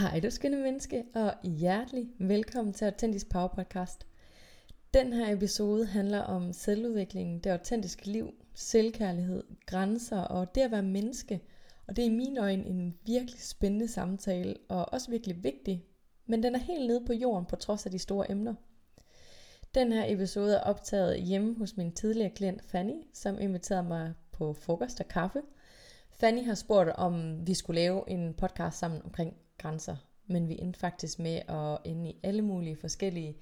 Hej du skønne menneske, og hjertelig velkommen til Autentisk Power Podcast. Den her episode handler om selvudvikling, det autentiske liv, selvkærlighed, grænser og det at være menneske. Og det er i mine øjne en virkelig spændende samtale, og også virkelig vigtig, men den er helt nede på jorden på trods af de store emner. Den her episode er optaget hjemme hos min tidligere klient Fanny, som inviterede mig på frokost og kaffe. Fanny har spurgt, om vi skulle lave en podcast sammen omkring grænser, men vi endte faktisk med at ende i alle mulige forskellige,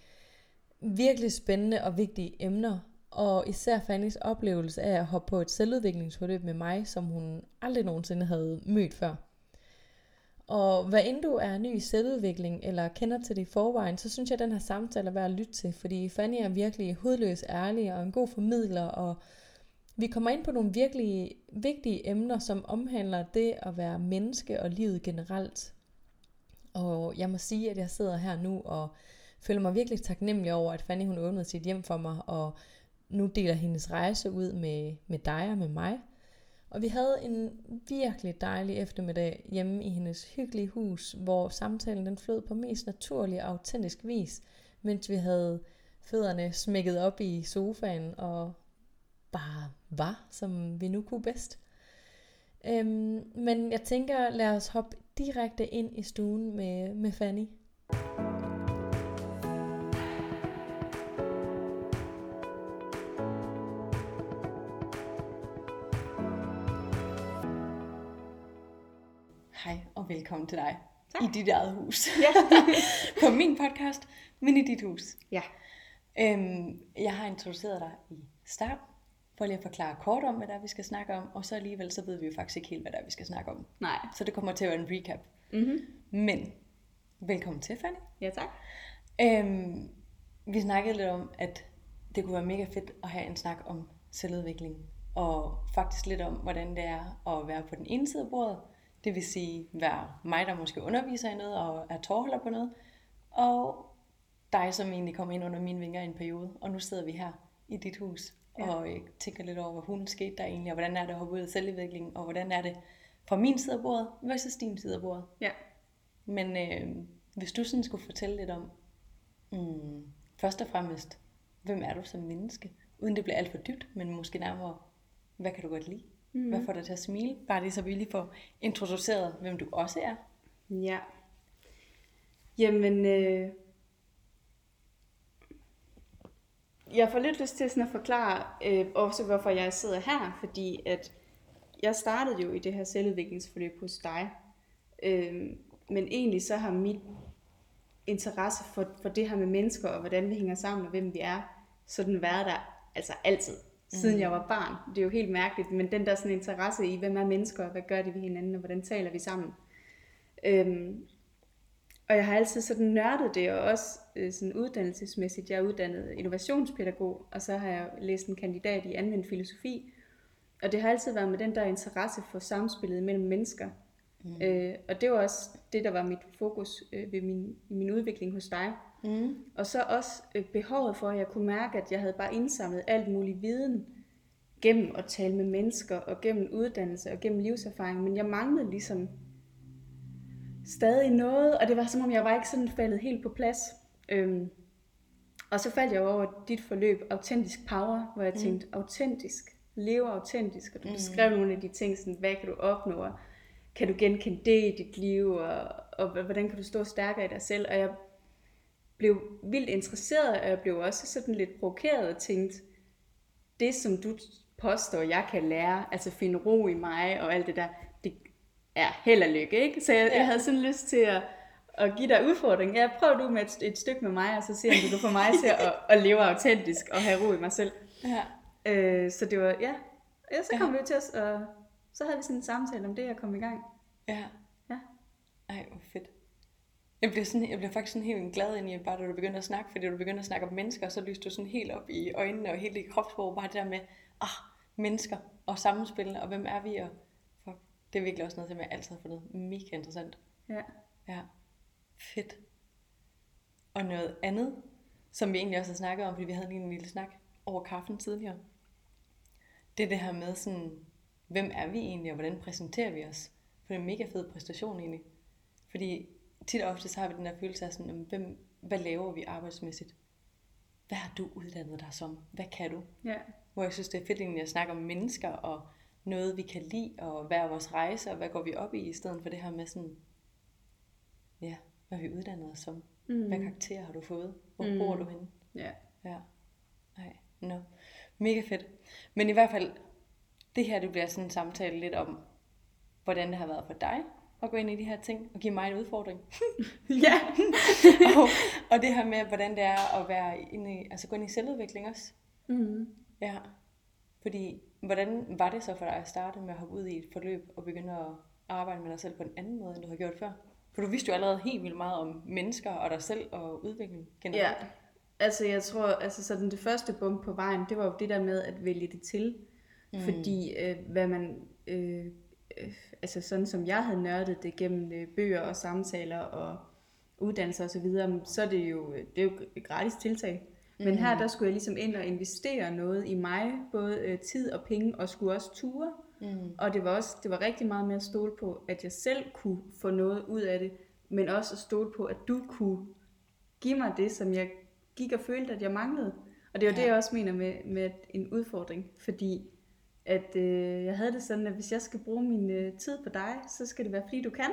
virkelig spændende og vigtige emner, og især Fannys oplevelse af at hoppe på et selvudviklingsforløb med mig, som hun aldrig nogensinde havde mødt før. Og hvad end du er ny i selvudvikling, eller kender til det i forvejen, så synes jeg, at den her samtale er værd at lytte til, fordi Fanny er virkelig hudløs ærlig og en god formidler, og vi kommer ind på nogle virkelig vigtige emner, som omhandler det at være menneske og livet generelt. Og jeg må sige, at jeg sidder her nu og føler mig virkelig taknemmelig over, at Fanny hun åbnede sit hjem for mig, og nu deler hendes rejse ud med, med dig og med mig. Og vi havde en virkelig dejlig eftermiddag hjemme i hendes hyggelige hus, hvor samtalen den flød på mest naturlig og autentisk vis, mens vi havde fødderne smækket op i sofaen og bare var, som vi nu kunne bedst. Øhm, men jeg tænker, lad os hoppe direkte ind i stuen med, med Fanny. Hej og velkommen til dig tak. i dit eget hus. Ja. på min podcast, men i dit hus. Ja. Øhm, jeg har introduceret dig i start, for lige at forklare kort om, hvad der er, vi skal snakke om, og så alligevel, så ved vi jo faktisk ikke helt, hvad der er, vi skal snakke om. Nej. Så det kommer til at være en recap. Mm-hmm. Men, velkommen til, Fanny. Ja, tak. Øhm, vi snakkede lidt om, at det kunne være mega fedt at have en snak om selvudvikling, og faktisk lidt om, hvordan det er at være på den ene side af bordet, det vil sige være mig, der måske underviser i noget og er tårholder på noget, og dig, som egentlig kom ind under mine vinger i en periode, og nu sidder vi her i dit hus ja. og øh, tænker lidt over, hvad hun skete der egentlig, og hvordan er det at hoppe ud af selvudvikling, og hvordan er det fra min side af bordet versus din side af bordet. Ja. Men øh, hvis du sådan skulle fortælle lidt om, mm, først og fremmest, hvem er du som menneske? Uden det bliver alt for dybt, men måske nærmere, hvad kan du godt lide? Mm. Hvad får dig til at smile? Bare lige så vi lige får introduceret, hvem du også er. Ja. Jamen, øh, jeg får lidt lyst til sådan at forklare øh, også, hvorfor jeg sidder her, fordi at jeg startede jo i det her selvudviklingsforløb hos dig, øh, men egentlig så har mit interesse for, for det her med mennesker, og hvordan vi hænger sammen, og hvem vi er, sådan været der altså altid, siden mm. jeg var barn. Det er jo helt mærkeligt, men den der sådan interesse i, hvem er mennesker, og hvad gør de ved hinanden, og hvordan taler vi sammen. Øhm, og jeg har altid sådan nørdet det, og også øh, sådan uddannelsesmæssigt. Jeg er uddannet innovationspædagog, og så har jeg læst en kandidat i anvendt filosofi. Og det har altid været med den der interesse for samspillet mellem mennesker. Mm. Øh, og det var også det, der var mit fokus øh, ved min, i min udvikling hos dig. Mm. Og så også øh, behovet for, at jeg kunne mærke, at jeg havde bare indsamlet alt mulig viden gennem at tale med mennesker, og gennem uddannelse og gennem livserfaring. Men jeg manglede ligesom stadig noget, og det var som om, jeg var ikke sådan faldet helt på plads. Øhm, og så faldt jeg over dit forløb, Autentisk Power, hvor jeg mm. tænkte, autentisk, leve autentisk, og du mm. beskrev nogle af de ting, sådan, hvad kan du opnå, og kan du genkende det i dit liv, og, og hvordan kan du stå stærkere i dig selv, og jeg blev vildt interesseret, og jeg blev også sådan lidt provokeret og tænkte, det som du påstår, jeg kan lære, altså finde ro i mig og alt det der, er held og lykke, ikke? Så jeg, ja. jeg havde sådan lyst til at, at give dig udfordring. Ja, prøv du med et, et stykke med mig, og så se om du kan få mig til at, at leve autentisk og have ro i mig selv. Ja. Øh, så det var, ja. Ja, så kom ja. vi til os, og så havde vi sådan en samtale om det, og kom i gang. Ja. Ja. Ej, hvor fedt. Jeg blev, sådan, jeg blev faktisk sådan helt glad ind i, bare da du begyndte at snakke, fordi du begyndte at snakke om mennesker, så lyste du sådan helt op i øjnene og helt i kropssprog, bare det der med, ah, mennesker og samspil, og hvem er vi, og det er virkelig også noget, som jeg altid har fundet mega interessant. Ja. Ja. Fedt. Og noget andet, som vi egentlig også har snakket om, fordi vi havde lige en lille snak over kaffen tidligere. Det er det her med sådan, hvem er vi egentlig, og hvordan præsenterer vi os? For det er en mega fed præstation egentlig. Fordi tit og ofte så har vi den der følelse af sådan, hvem, hvad laver vi arbejdsmæssigt? Hvad har du uddannet dig som? Hvad kan du? Ja. Hvor jeg synes, det er fedt egentlig at snakke om mennesker og noget, vi kan lide, og hvad er vores rejse, og hvad går vi op i, i stedet for det her med sådan, ja, hvad vi uddannet os som? Mm. Hvad karakterer har du fået? Hvor mm. bor du henne? Ja. Ja. Nej, no. Mega fedt. Men i hvert fald, det her det bliver sådan en samtale lidt om, hvordan det har været for dig at gå ind i de her ting, og give mig en udfordring. ja. og, og det her med, hvordan det er at være inde i, altså gå ind i selvudvikling også. Mm. Ja. Fordi, hvordan var det så for dig at starte med at hoppe ud i et forløb og begynde at arbejde med dig selv på en anden måde, end du har gjort før? For du vidste jo allerede helt vildt meget om mennesker og dig selv og udvikling generelt. Ja, altså jeg tror, altså sådan det første bump på vejen, det var jo det der med at vælge det til. Mm. Fordi øh, hvad man, øh, øh, altså sådan som jeg havde nørdet det gennem øh, bøger og samtaler og uddannelser og så videre, så er det jo, det er jo et gratis tiltag. Men mm. her der skulle jeg ligesom ind og investere noget i mig, både øh, tid og penge, og skulle også ture. Mm. Og det var også det var rigtig meget mere at stole på, at jeg selv kunne få noget ud af det, men også at stole på, at du kunne give mig det, som jeg gik og følte, at jeg manglede. Og det er jo ja. det, jeg også mener med, med en udfordring, fordi at øh, jeg havde det sådan, at hvis jeg skal bruge min øh, tid på dig, så skal det være, fordi du kan.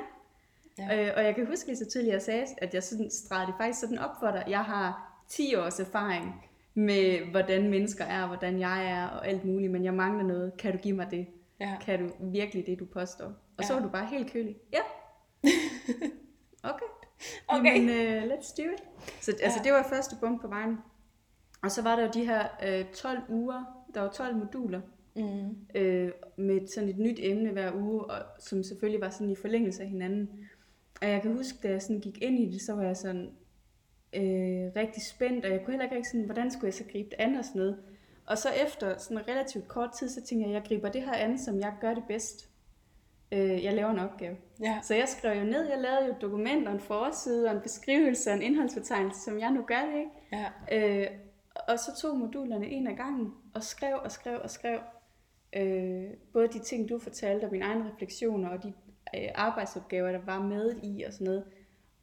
Ja. Øh, og jeg kan huske lige så tydeligt, at jeg sagde, at jeg sådan stregede det faktisk sådan op for dig. Jeg har 10 års erfaring med, hvordan mennesker er, hvordan jeg er og alt muligt, men jeg mangler noget. Kan du give mig det? Ja. Kan du virkelig det, du påstår? Og ja. så var du bare helt kølig. Ja. okay. Okay. Men uh, let's do it. Så ja. altså, det var første bump på vejen. Og så var der jo de her uh, 12 uger. Der var 12 moduler. Mm. Uh, med sådan et nyt emne hver uge, og, som selvfølgelig var sådan i forlængelse af hinanden. Og jeg kan huske, da jeg sådan gik ind i det, så var jeg sådan, øh, rigtig spændt, og jeg kunne heller ikke rigtig sådan, hvordan skulle jeg så gribe det an og sådan noget. Og så efter sådan relativt kort tid, så tænkte jeg, jeg griber det her an, som jeg gør det bedst. Øh, jeg laver en opgave. Ja. Så jeg skrev jo ned, jeg lavede jo dokumenter, en forside, og en beskrivelse, og en indholdsfortegnelse, som jeg nu gør det, ikke? Ja. Øh, og så tog modulerne en af gangen, og skrev og skrev og skrev. Øh, både de ting, du fortalte, og mine egne refleksioner, og de øh, arbejdsopgaver, der var med i, og sådan noget.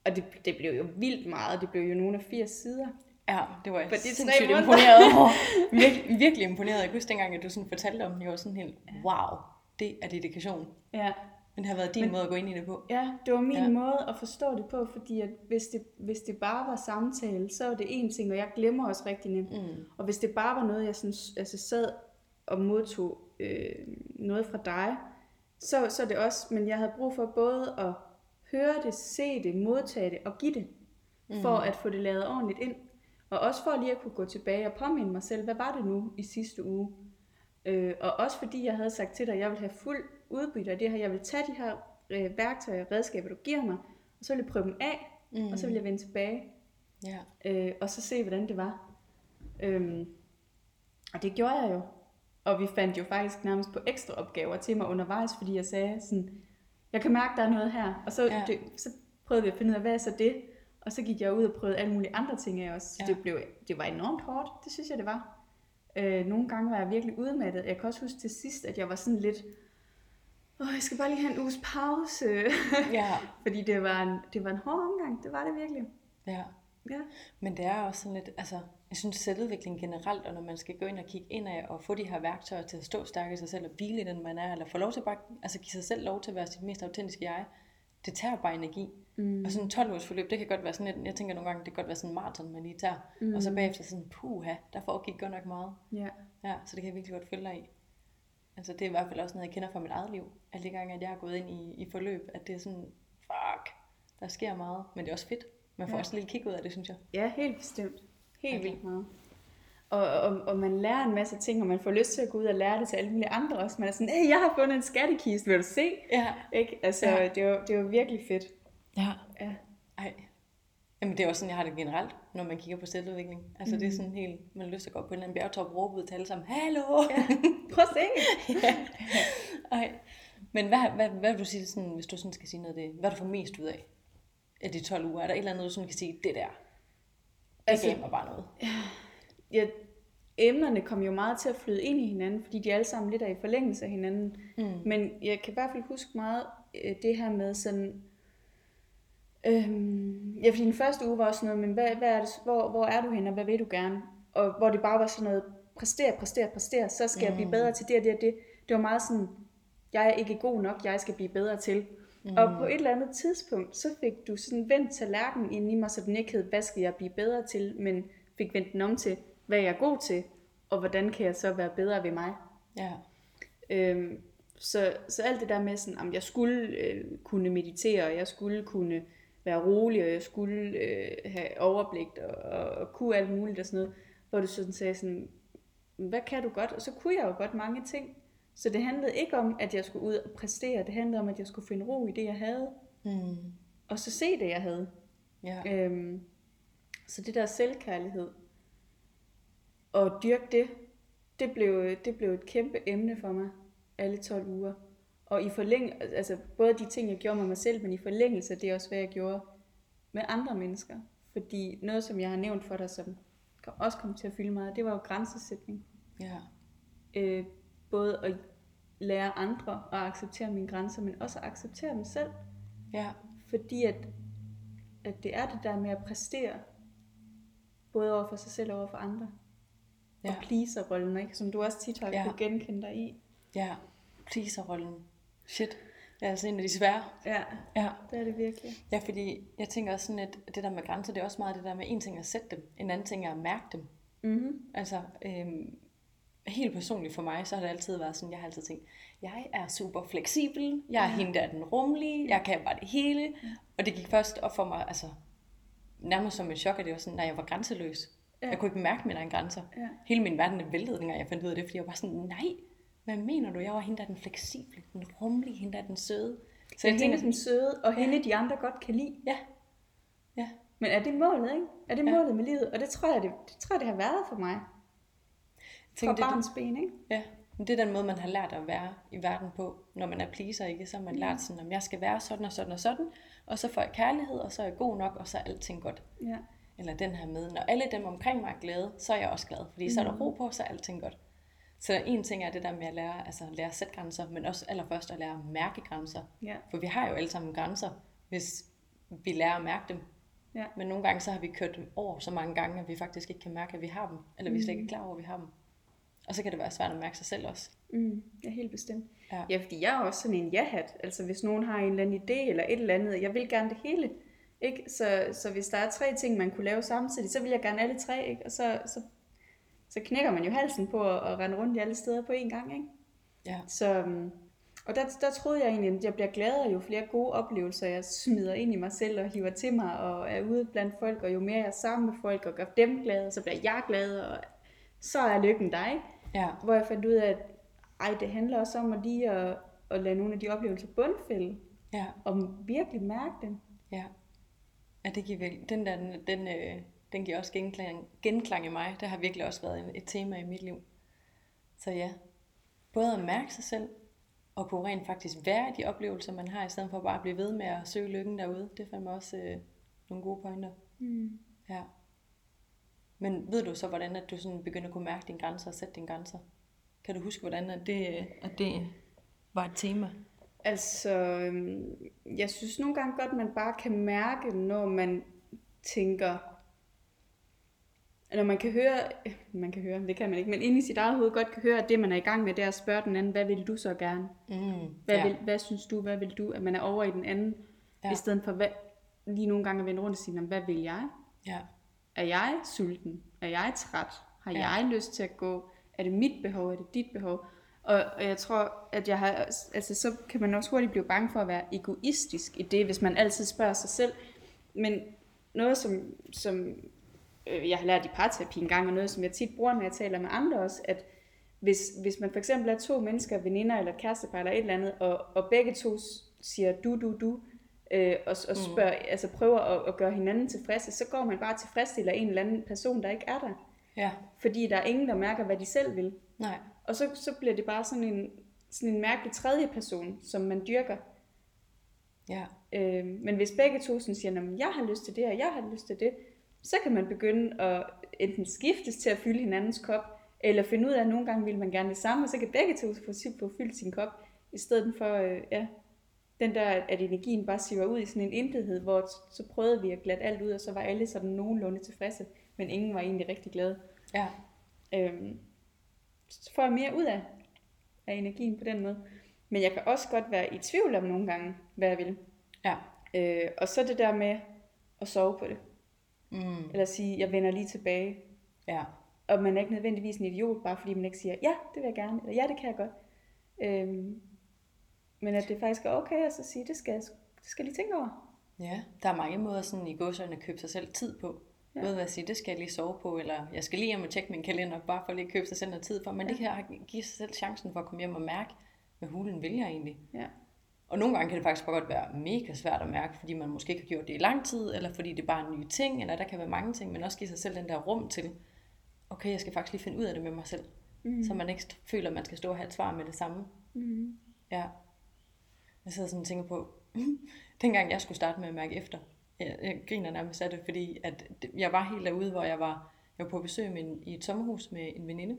Og det, det blev jo vildt meget. Det blev jo nogle af 80 sider. Ja, det var jeg sindssygt imponeret over. Vir, virkelig imponeret. Jeg husker dengang, at du sådan fortalte om det, jeg var sådan helt, wow, det er dedikation. Ja. Men det har været din Men, måde at gå ind i det på. Ja, det var min ja. måde at forstå det på, fordi at hvis, det, hvis det bare var samtale, så var det en ting, og jeg glemmer også rigtig nemt. Mm. Og hvis det bare var noget, jeg sådan, altså sad og modtog øh, noget fra dig, så, så er det også, men jeg havde brug for både at høre det, se det, modtage det og give det, for mm. at få det lavet ordentligt ind. Og også for lige at kunne gå tilbage og påminde mig selv, hvad var det nu i sidste uge? Øh, og også fordi jeg havde sagt til dig, at jeg vil have fuld udbytte af det her. Jeg vil tage de her øh, værktøjer og redskaber, du giver mig, og så vil jeg prøve dem af, mm. og så vil jeg vende tilbage. Ja. Øh, og så se, hvordan det var. Øhm, og det gjorde jeg jo. Og vi fandt jo faktisk nærmest på ekstra opgaver til mig undervejs, fordi jeg sagde sådan, jeg kan mærke, der er noget her. Og så, ja. det, så prøvede vi at finde ud af, hvad er så det? Og så gik jeg ud og prøvede alle mulige andre ting af også. Ja. Det, blev, det var enormt hårdt, det synes jeg, det var. Øh, nogle gange var jeg virkelig udmattet. Jeg kan også huske til sidst, at jeg var sådan lidt, åh, jeg skal bare lige have en uges pause. Ja. Fordi det var, en, det var en hård omgang, det var det virkelig. Ja. ja. Men det er også sådan lidt, altså, jeg synes selvudvikling generelt, og når man skal gå ind og kigge ind af og få de her værktøjer til at stå stærk i sig selv og hvile i den man er, eller få lov til at bare, altså give sig selv lov til at være sit mest autentiske jeg, det tager bare energi. Mm. Og sådan en 12 ugers forløb, det kan godt være sådan et, jeg tænker nogle gange, det kan godt være sådan en maraton, man lige tager. Mm. Og så bagefter sådan, puha, der foregik godt nok meget. Yeah. Ja, så det kan jeg virkelig godt følge dig i. Altså det er i hvert fald også noget, jeg kender fra mit eget liv. Alle de gange, at jeg har gået ind i, i forløb, at det er sådan, fuck, der sker meget. Men det er også fedt. Man får ja. også lidt kig ud af det, synes jeg. Ja, helt bestemt. Helt vildt meget. Og, og, og man lærer en masse ting, og man får lyst til at gå ud og lære det til alle mulige andre også. Man er sådan, hey, jeg har fundet en skattekiste, vil du se? Ja. Ikke? Altså, ja. det, var, det var virkelig fedt. Ja. ja. Ej. Jamen det er også sådan, jeg har det generelt, når man kigger på selvudvikling. Altså mm. det er mm. sådan helt, man har lyst til at gå på en eller anden bjergtop og råbe ud til alle sammen, hallo! Ja. Prøv at se! ja. Ej. Men hvad, hvad, hvad vil du sige, sådan, hvis du sådan skal sige noget af det, hvad du får mest ud af, af de 12 uger? Er der et eller andet, du sådan kan sige, det der, altså, gav mig bare noget? Ja, emnerne kom jo meget til at flyde ind i hinanden, fordi de alle sammen lidt er i forlængelse af hinanden. Mm. Men jeg kan i hvert fald huske meget øh, det her med sådan, Øhm, ja, fordi den første uge var også noget, men hvad, hvad er det, hvor, hvor er du henne, og hvad vil du gerne? Og hvor det bare var sådan noget, præstere, præstere, præstere, så skal mm. jeg blive bedre til det og det og det. Det var meget sådan, jeg er ikke god nok, jeg skal blive bedre til. Mm. Og på et eller andet tidspunkt, så fik du sådan vendt tallerkenen ind i mig, så den ikke hed, hvad skal jeg blive bedre til, men fik vendt den om til, hvad jeg er god til, og hvordan kan jeg så være bedre ved mig. Ja. Øhm, så, så alt det der med, sådan, at jeg skulle øh, kunne meditere, og jeg skulle kunne være rolig, og jeg skulle øh, have overblik og, og, og kunne alt muligt og sådan noget, hvor du sådan sagde sådan, hvad kan du godt? Og så kunne jeg jo godt mange ting. Så det handlede ikke om, at jeg skulle ud og præstere, det handlede om, at jeg skulle finde ro i det, jeg havde. Mm. Og så se det, jeg havde. Ja. Øhm, så det der selvkærlighed, og dyrke det, det blev, det blev et kæmpe emne for mig, alle 12 uger. Og i forlæng, altså både de ting, jeg gjorde med mig selv, men i forlængelse, det er også, hvad jeg gjorde med andre mennesker. Fordi noget, som jeg har nævnt for dig, som også kom til at fylde meget, det var jo grænsesætning. Ja. Øh, både at lære andre at acceptere mine grænser, men også at acceptere dem selv. Ja. Fordi at, at det er det der med at præstere, både over for sig selv og over for andre. Ja. Og pleaser-rollen, ikke? som du også tit har Ja. kunne genkende dig i. Ja. Pleaser-rollen. Shit. Det er altså en af de svære. Ja, Ja. det er det virkelig. Ja, fordi jeg tænker også sådan, at det der med grænser, det er også meget det der med en ting at sætte dem, en anden ting er at mærke dem. Mm-hmm. Altså, øhm, helt personligt for mig, så har det altid været sådan, jeg har altid tænkt, jeg er super fleksibel, jeg er Ja. hende der er den rummelige, jeg kan bare det hele. Og det gik først op for mig, altså nærmest som et chok, at det var sådan, når jeg var grænseløs. Ja. Jeg kunne ikke mærke mine egne grænser. Ja. Hele min verden den væltede, dengang jeg fandt ud af det, fordi jeg var sådan, nej, hvad mener du? Jeg var hende, der er den fleksible, den rummelige, hende, der er den søde. Så jeg hende den søde, og hende de andre godt kan lide. Ja, ja, Men er det målet, ikke? Er det Ja. målet med livet? Og det tror jeg, det, det, tror jeg, det har været for mig. Tænk, det- barns ben, ikke? Ja, men det er den måde, man har lært at være i verden på, når man er pleaser, ikke? Så har man lært sådan, at jeg skal være sådan og sådan og sådan, og så får jeg kærlighed, og så er jeg god nok, og så er alting godt. Ja. Eller den her med, når alle dem omkring mig er glade, så er jeg også glad, fordi så er der ro på, så er alting godt. Så en ting er det der med at lære, altså lære at sætte grænser, men også allerførst at lære at mærke grænser. Ja. For vi har jo alle sammen grænser, hvis vi lærer at mærke dem. Ja. Men nogle gange så har vi kørt dem over så mange gange, at vi faktisk ikke kan mærke, at vi har dem. Eller vi er slet ikke er klar over, at vi har dem. Og så kan det være svært at mærke sig selv også. Mm, ja, helt bestemt. Ja. Ja, fordi jeg er også sådan en ja-hat. Altså hvis nogen har en eller anden idé eller et eller andet, jeg vil gerne det hele. Ikke? Så, så hvis der er tre ting, man kunne lave samtidig, så vil jeg gerne alle tre. Ikke? Og så, så, så knækker man jo halsen på at, at rende rundt i alle steder på én gang. Ikke? Ja. Så, øhm, og der, der troede jeg egentlig, at jeg bliver gladere, jo flere gode oplevelser jeg smider ind i mig selv og hiver til mig og er ude blandt folk, og jo mere jeg er sammen med folk og gør dem glade, så bliver jeg glad, og så er lykken der, ikke? Ja. Hvor jeg fandt ud af, at ej, det handler også om at lige at, at lade nogle af de oplevelser bundfælde, Ja. og virkelig mærke dem. Ja. Ja, det giver virkelig, den der, den, den, øh, den giver også genklang, genklang i mig. Det har virkelig også været et tema i mit liv. Så ja, både at mærke sig selv, og kunne rent faktisk være i de oplevelser, man har, i stedet for bare at blive ved med at søge lykken derude. Det fandt mig også øh, nogle gode pointer. Mm. Ja. Men ved du så, hvordan at du sådan begynder at kunne mærke dine grænser og sætte dine grænser? Kan du huske, hvordan at det, at det var et tema? Altså, øhm, jeg synes nogle gange godt, man bare kan mærke, når man tænker, når man kan høre, man kan høre, det kan man ikke, men inde i sit eget hoved godt kan høre, at det man er i gang med, det er at spørge den anden, hvad vil du så gerne? Mm, Hvad, ja. vil, hvad synes du, hvad vil du? At man er over i den anden, Ja. i stedet for hvad, lige nogle gange at vende rundt og sige, "Nå, hvad vil jeg? ja. Er jeg sulten? Er jeg træt? Har Ja. jeg lyst til at gå? Er det mit behov? Er det dit behov? Og, og jeg tror, at jeg har, altså, så kan man også hurtigt blive bange for at være egoistisk i det, hvis man altid spørger sig selv. Men noget, som, som øh, jeg har lært i parterapi en gang, og noget, som jeg tit bruger, når jeg taler med andre også, at hvis, hvis man for eksempel er to mennesker, veninder eller kærestepar eller et eller andet, og, og begge to siger du, du, du, øh, og, og spørger, mm. altså prøver at, at gøre hinanden tilfredse, så går man bare tilfredsstiller en eller anden person, der ikke er der. Ja. Fordi der er ingen, der mærker, hvad de selv vil. Nej. Og så, så bliver det bare sådan en, sådan en mærkelig tredje person, som man dyrker. Ja. Øh, men hvis begge to sådan siger, at jeg har lyst til det, og jeg har lyst til det, så kan man begynde at enten skiftes til at fylde hinandens kop, eller finde ud af, at nogle gange vil man gerne det samme, og så kan begge to få, få fyldt sin kop, i stedet for øh, ja, den der, at energien bare siver ud i sådan en intethed, hvor så prøvede vi at glatte alt ud, og så var alle sådan nogenlunde tilfredse, men ingen var egentlig rigtig glade. Ja. Øhm, så får jeg mere ud af, af energien på den måde. Men jeg kan også godt være i tvivl om nogle gange, hvad jeg vil. Ja. Øh, og så det der med at sove på det. Mm. Eller sige, jeg vender lige tilbage. Ja. Og man er ikke nødvendigvis en idiot, bare fordi man ikke siger, ja, det vil jeg gerne, eller ja, det kan jeg godt. Øhm, men at det faktisk er okay at så sige, det skal, det skal jeg lige tænke over. Ja, der er mange måder sådan i gåsøjne at købe sig selv tid på. Ja. Ja. Både ved at sige, det skal jeg lige sove på, eller jeg skal lige hjem og tjekke min kalender, bare for lige at købe sig selv noget tid for. Men det kan give sig selv chancen for at komme hjem og mærke, hvad hulen vil jeg egentlig. Ja. Og nogle gange kan det faktisk bare godt være mega svært at mærke, fordi man måske ikke har gjort det i lang tid, eller fordi det er bare en ny ting, eller der kan være mange ting, men også give sig selv den der rum til, okay, jeg skal faktisk lige finde ud af det med mig selv, mm. så man ikke føler, at man skal stå og have et svar med det samme. Mm. Ja. Jeg sidder sådan og tænker på, dengang jeg skulle starte med at mærke efter, jeg, jeg griner nærmest af det, fordi at jeg var helt derude, hvor jeg var, jeg var på besøg med en, i et sommerhus med en veninde,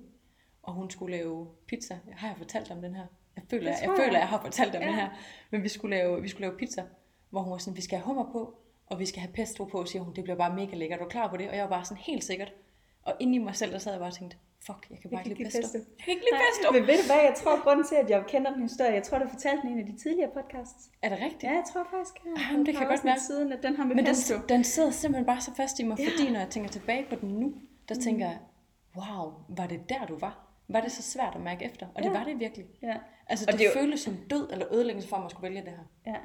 og hun skulle lave pizza. Har jeg fortalt om den her? Jeg føler, jeg, tror jeg, føler, jeg. jeg har fortalt om Ja. det her. Men vi skulle, lave, vi skulle lave pizza, hvor hun var sådan, vi skal have hummer på, og vi skal have pesto på, siger hun. Det bliver bare mega lækkert. Er du klar på det? Og jeg var bare sådan helt sikkert. Og inde i mig selv, der sad jeg bare og tænkte, fuck, jeg kan bare Jeg ikke lide pesto. Jeg kan ikke lide pesto. Men ved du hvad, jeg tror, grunden til, at jeg kender den historie, jeg tror, du fortalte den i en af de tidligere podcasts. Er det rigtigt? Ja, jeg tror faktisk, ja. Jamen, det kan jeg godt mærke. Siden, at den har med Men den, pesto. den sidder simpelthen bare så fast i mig, Ja. fordi når jeg tænker tilbage på den nu, der tænker jeg, wow, var det der du var? Var det så svært at mærke efter? Og det Ja. var det virkelig. Ja. Altså Og det, det det jo- føltes som død eller ødelæggelse for, at man skulle vælge det her. Ja.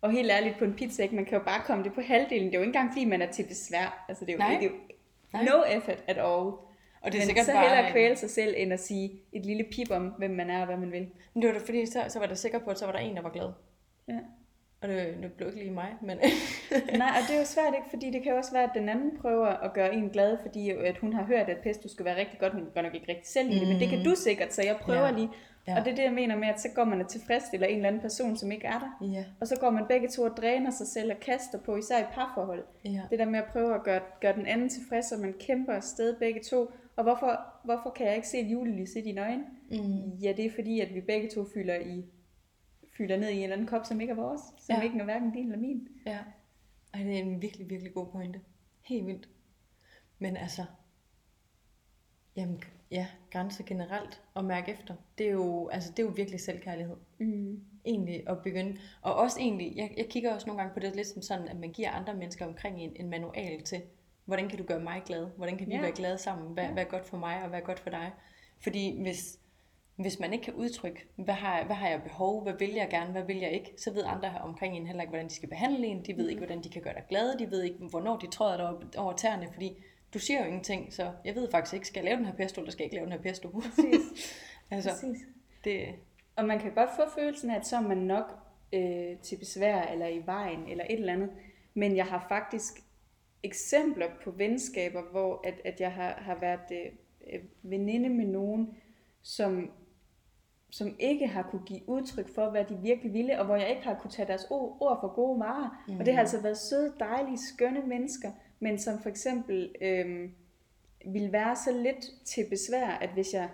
Og helt ærligt, på en pizza, ikke? man kan jo bare komme det på halvdelen. Det er jo ikke engang, fordi man er til besvær. Altså, det er jo, Nej. det er jo no effort at all. Og det er Men så hellere kvæle sig selv, end at sige et lille pip om, hvem man er og hvad man vil. Men det var da fordi, så, så var jeg sikker på, at så var der en, der var glad. Ja. Og det, det blev ikke lige mig, men... Nej, og det er jo svært ikke, fordi det kan også være, at den anden prøver at gøre en glad, fordi at hun har hørt, at pesto skal være rigtig godt. Hun gør nok ikke rigtig selv i det, men det kan du sikkert, så jeg prøver Ja. lige. Ja. Og det er det, jeg mener med, at så går man og tilfredsstiller en eller anden person, som ikke er der. ja, Og så går man begge to og dræner sig selv og kaster på, især i parforhold. ja. Det der med at prøve at gøre, gøre den anden tilfreds, så man kæmper afsted begge to. Og hvorfor, hvorfor kan jeg ikke se et julelys i dine øjne? Mm. Ja, det er fordi, at vi begge to fylder, i, fylder ned i en eller anden kop, som ikke er vores. Som Ja. ikke er hverken din eller min. Ja. Ej, det er en virkelig, virkelig god pointe. Helt vildt. Men altså, jamen, ja, grænser generelt og mærke efter, det er jo, altså, det er jo virkelig selvkærlighed. Mm. Egentlig at begynde. Og også egentlig, jeg, jeg kigger også nogle gange på det lidt som sådan, at man giver andre mennesker omkring en, en manual til, hvordan kan du gøre mig glad? Hvordan kan vi Ja. være glade sammen? Hvad, hvad er godt for mig, og hvad er godt for dig? Fordi hvis, hvis man ikke kan udtrykke, hvad har, jeg, hvad har jeg behov, hvad vil jeg gerne, hvad vil jeg ikke, så ved andre omkring en heller ikke, hvordan de skal behandle en, de ved ikke, hvordan de kan gøre dig glad, de ved ikke, hvornår de træder dig op- over tæerne, fordi du siger jo ingenting, så jeg ved faktisk ikke, skal jeg lave den her pesto, eller skal jeg ikke lave den her pesto? Præcis. altså, Præcis. det, Og man kan godt få følelsen af, at så er man nok øh, til besvær, eller i vejen, eller et eller andet. Men jeg har faktisk eksempler på venskaber, hvor at, at jeg har, har været øh, øh, veninde med nogen, som, som ikke har kunne give udtryk for, hvad de virkelig ville, og hvor jeg ikke har kunne tage deres ord, ord for gode varer. Mm. Og det har altså været søde, dejlige, skønne mennesker, men som for eksempel øh, ville være så lidt til besvær, at hvis jeg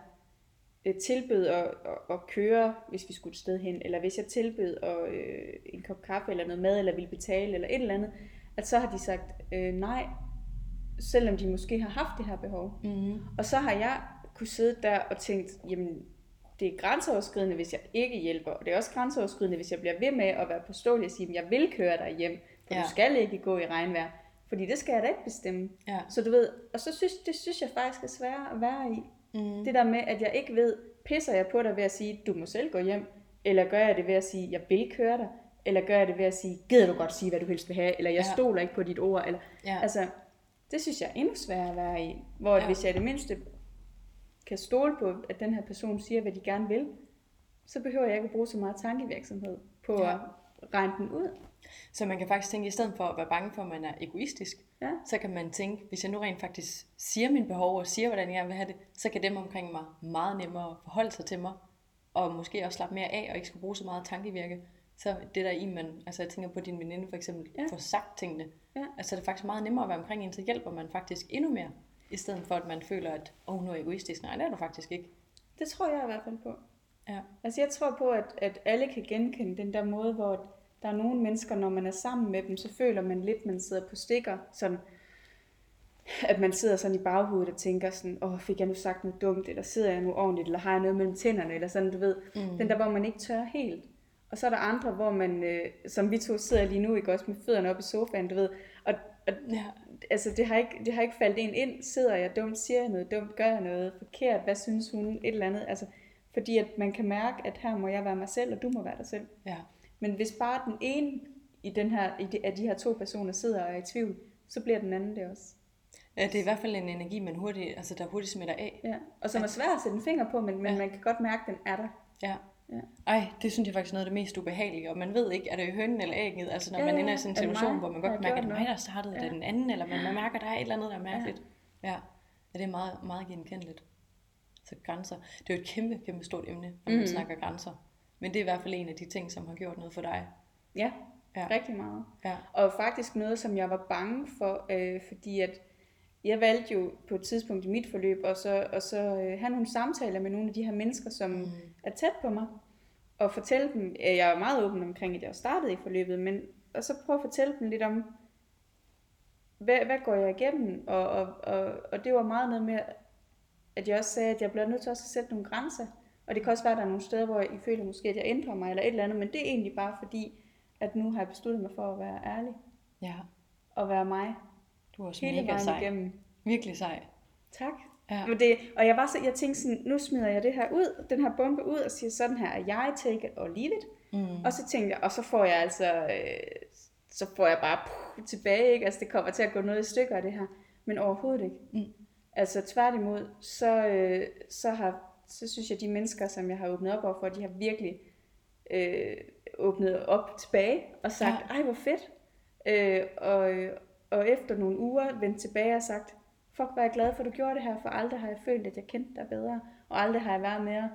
øh, tilbød at, at, at køre, hvis vi skulle et sted hen, eller hvis jeg tilbød at, øh, en kop kaffe eller noget mad, eller ville betale, eller et eller andet, at så har de sagt øh, nej, selvom de måske har haft det her behov. mm, Og så har jeg kunne sidde der og tænkt, jamen, det er grænseoverskridende, hvis jeg ikke hjælper, og det er også grænseoverskridende, hvis jeg bliver ved med at være påståelig og sige, at jeg vil køre dig hjem, for ja. Du skal ikke gå i regnvejr, fordi det skal jeg da ikke bestemme. ja, Så du ved, og så synes, det synes jeg faktisk er sværere at være i. mm, Det der med, at jeg ikke ved, pisser jeg på dig ved at sige, du må selv gå hjem, eller gør jeg det ved at sige, jeg vil køre dig, eller gør jeg det ved at sige, gider du godt sige, hvad du helst vil have, eller jeg Ja. stoler ikke på dit ord, eller, ja, altså, det synes jeg er endnu sværere at være i, hvor ja. Hvis jeg det mindste kan stole på, at den her person siger, hvad de gerne vil, så behøver jeg ikke at bruge så meget tankevirksomhed på Ja. at regne den ud. Så man kan faktisk tænke, i stedet for at være bange for, at man er egoistisk, Ja. så kan man tænke, hvis jeg nu rent faktisk siger mine behov og siger, hvordan jeg gerne vil have det, så kan dem omkring mig meget nemmere forholde sig til mig, og måske også slappe mere af, og ikke skal bruge så meget tankevirke. Så det der i, man, altså jeg tænker på din veninde for eksempel, Ja. får sagt tingene, Ja. altså det er faktisk meget nemmere at være omkring en, så hjælper man faktisk endnu mere, i stedet for at man føler, at åh, oh, nu er jeg egoistisk. Nej, det er du faktisk ikke. Det tror jeg i hvert fald på. Ja. Altså jeg tror på, at, at alle kan genkende den der måde, hvor der er nogle mennesker, når man er sammen med dem, så føler man lidt, man sidder på stikker, sådan, at man sidder sådan i baghovedet og tænker sådan, åh, fik jeg nu sagt noget dumt, eller sidder jeg nu ordentligt, eller har jeg noget mellem tænderne, eller sådan, du ved. Mm. Den der, hvor man ikke tør helt. Og så er der andre, hvor man, øh, som vi to sidder lige nu, ikke også med fødderne op i sofaen, du ved. Og, og Ja. altså, det har, ikke, det har ikke faldet en ind. Sidder jeg dumt, siger jeg noget dumt, gør jeg noget forkert, hvad synes hun, et eller andet. Altså, fordi at man kan mærke, at her må jeg være mig selv, og du må være dig selv. Ja. Men hvis bare den ene i den her, i de, af de her to personer sidder og er i tvivl, så bliver den anden det også. ja, det er i hvert fald en energi, man hurtigt, altså, der hurtigt smitter af. Ja. Og som er svært at sætte en finger på, men, men Ja. man kan godt mærke, at den er der. Ja. Ja. Ej, det synes jeg faktisk er noget af det mest ubehagelige, og man ved ikke, er det hønen eller ægget, altså når Ja, man ja, ender i sådan en situation, mig? hvor man godt kan mærke, at det er mig, der startede, ja. Ja. det den anden, eller man, man mærker, at der er et eller andet, der er mærkeligt. Ja, ja det er meget, meget genkendeligt. Så grænser, det er jo et kæmpe, kæmpe stort emne, når man mm. snakker grænser. Men det er i hvert fald en af de ting, som har gjort noget for dig. Ja, Ja. rigtig meget. Ja. Og faktisk noget, som jeg var bange for, øh, fordi at jeg valgte jo på et tidspunkt i mit forløb, og så, og så øh, have nogle samtaler med nogle af de her mennesker, som mm. er tæt på mig, og fortælle dem, at jeg er meget åben omkring, at jeg startede i forløbet, men og så prøve at fortælle dem lidt om, hvad, hvad går jeg igennem, og, og, og, og det var meget noget med, at jeg også sagde, at jeg bliver nødt til også at sætte nogle grænser, og det kan også være, at der er nogle steder, hvor I føler måske, at jeg ændrer mig, eller et eller andet, men det er egentlig bare fordi, at nu har jeg besluttet mig for at være ærlig, Ja, og være mig, du er også hele mega vejen sej. igennem. Virkelig sej. Tak. Ja. Men det, og jeg, var så, jeg tænkte sådan, nu smider jeg det her ud, den her bombe ud, og siger, sådan her er jeg, take it or leave it. Mm. Og så tænkte jeg, og så får jeg altså, øh, så får jeg bare puh, tilbage, ikke? Altså det kommer til at gå noget i stykker af det her, men overhovedet ikke. Mm. Altså tværtimod, så, øh, så, har, så synes jeg, de mennesker, som jeg har åbnet op overfor, de har virkelig øh, åbnet op tilbage og sagt, Ja. ej hvor fedt. Øh, og, og efter nogle uger vendt tilbage og sagt, fuck hvor er jeg glad for, at du gjorde det her, for aldrig har jeg følt, at jeg kendte dig bedre, og aldrig har jeg været mere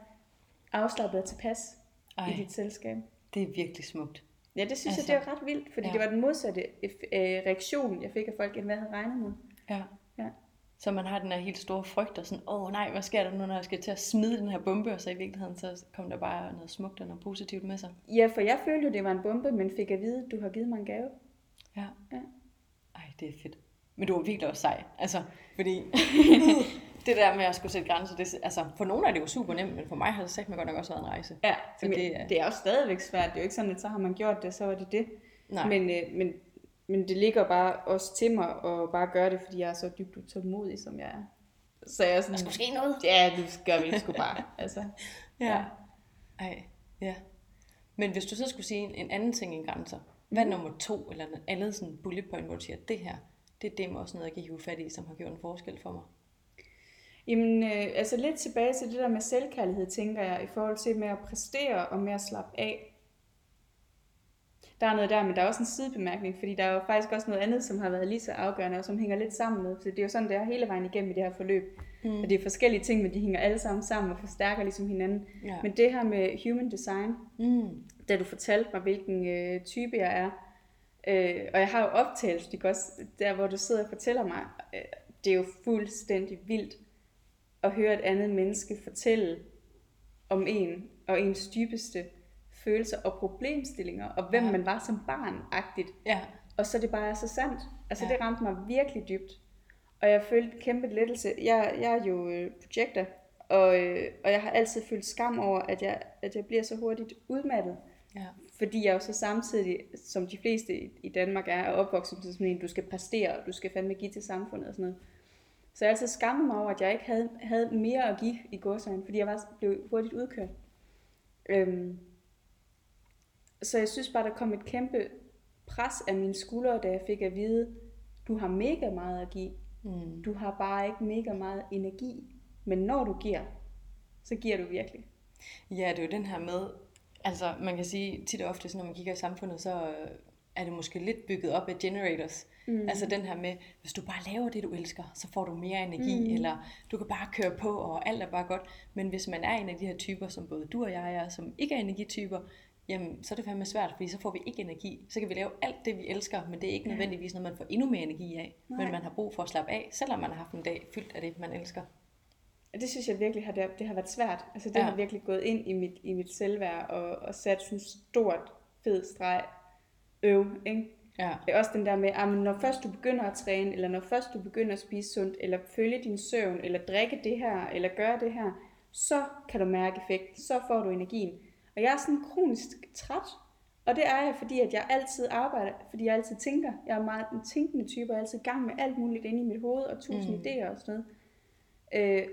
afslappet og tilpas Ej, i dit selskab. det er virkelig smukt. Ja, det synes Altså, jeg, det er ret vildt, fordi ja. det var den modsatte øh, reaktion, jeg fik af folk, end hvad jeg havde regnet med. Ja. Ja. Så man har den her helt store frygt og sådan, åh nej, hvad sker der nu, når jeg skal til at smide den her bombe? Og så i virkeligheden, så kom der bare noget smukt og noget positivt med sig. Ja, for jeg følte jo, det var en bombe, men fik at vide, du har givet mig en gave. Ja. Ja. Det er fedt. Men du er virkelig også sej. Altså, fordi det der med at skulle sætte grænser, det, altså, for nogle er det jo super nemt, men for mig har det sagt mig godt nok også været en rejse. Ja, Så det det, er- det er også stadigvæk svært. Det er jo ikke sådan, at så har man gjort det, så var det det. Nej. Men, øh, men, men det ligger bare også til mig at bare gøre det, fordi jeg er så dybt utålmodig, som jeg er. Så jeg er sådan, Der skulle ske noget. ja, du gør vi det sgu bare. altså, Ja. Ej, ja. Men hvis du så skulle sige en, en anden ting end grænser, hvad er nummer to, eller en andet sådan bullet point, hvor du siger, det her, det er dem også noget, jeg kan hive fat i, som har gjort en forskel for mig. Jamen, øh, altså lidt tilbage til det der med selvkærlighed, tænker jeg, i forhold til med at præstere og med at slappe af. Der er noget der, men der er også en sidebemærkning, fordi der er jo faktisk også noget andet, som har været lige så afgørende, og som hænger lidt sammen med. Så det er jo sådan, det er hele vejen igennem i det her forløb. Mm. Og det er forskellige ting, men de hænger alle sammen sammen og forstærker ligesom hinanden. Ja. Men det her med human design, Mm. Da du fortalte mig, hvilken øh, type jeg er, øh, og jeg har jo optagelse, ikke også, der hvor du sidder og fortæller mig, øh, det er jo fuldstændig vildt at høre et andet menneske fortælle om en og ens dybeste følelser og problemstillinger, og hvem Ja. man var som barn-agtigt. Ja. Og så det bare er så sandt. Altså Ja. ja. det ramte mig virkelig dybt. Og jeg følte kæmpe lettelse. Jeg, jeg er jo øh, projekter, og, øh, og jeg har altid følt skam over, at jeg, at jeg bliver så hurtigt udmattet. Ja. Fordi jeg jo så samtidig, som de fleste i- Danmark er, er opvokset som sådan en, du skal præstere, og du skal fandme give til samfundet og sådan noget. Så jeg altid skammet mig over, at jeg ikke havde, havde mere at give i gårsøjne, fordi jeg var, blev hurtigt udkørt. Øhm, så jeg synes bare, der kom et kæmpe pres af mine skuldre, da jeg fik at vide, du har mega meget at give. Mm. Du har bare ikke mega meget energi. Men når du giver, så giver du virkelig. Ja, det er jo den her med, altså man kan sige tit og ofte, så når man kigger i samfundet, så øh, er det måske lidt bygget op af generators. Mm. Altså den her med, hvis du bare laver det, du elsker, så får du mere energi, mm. eller du kan bare køre på, og alt er bare godt. Men hvis man er en af de her typer, som både du og jeg er, som ikke er energityper, jamen så er det fandme svært, fordi så får vi ikke energi. Så kan vi lave alt det, vi elsker, men det er ikke nødvendigvis noget, man får endnu mere energi af. Nej. Men man har brug for at slappe af, selvom man har haft en dag fyldt af det, man elsker. Og det synes jeg virkelig har, det, det har været svært. Altså det Ja. har virkelig gået ind i mit, i mit selvværd og, og sat sådan en stort, fed streg øv, ikke? Ja. Det er også den der med, at når først du begynder at træne, eller når først du begynder at spise sundt, eller følge din søvn, eller drikke det her, eller gøre det her, så kan du mærke effekten, så får du energien. Og jeg er sådan kronisk træt, og det er jeg, fordi at jeg altid arbejder, fordi jeg altid tænker. Jeg er meget en tænkende type, og jeg er altid i gang med alt muligt inde i mit hoved, og tusind mm. idéer og sådan noget. Øh,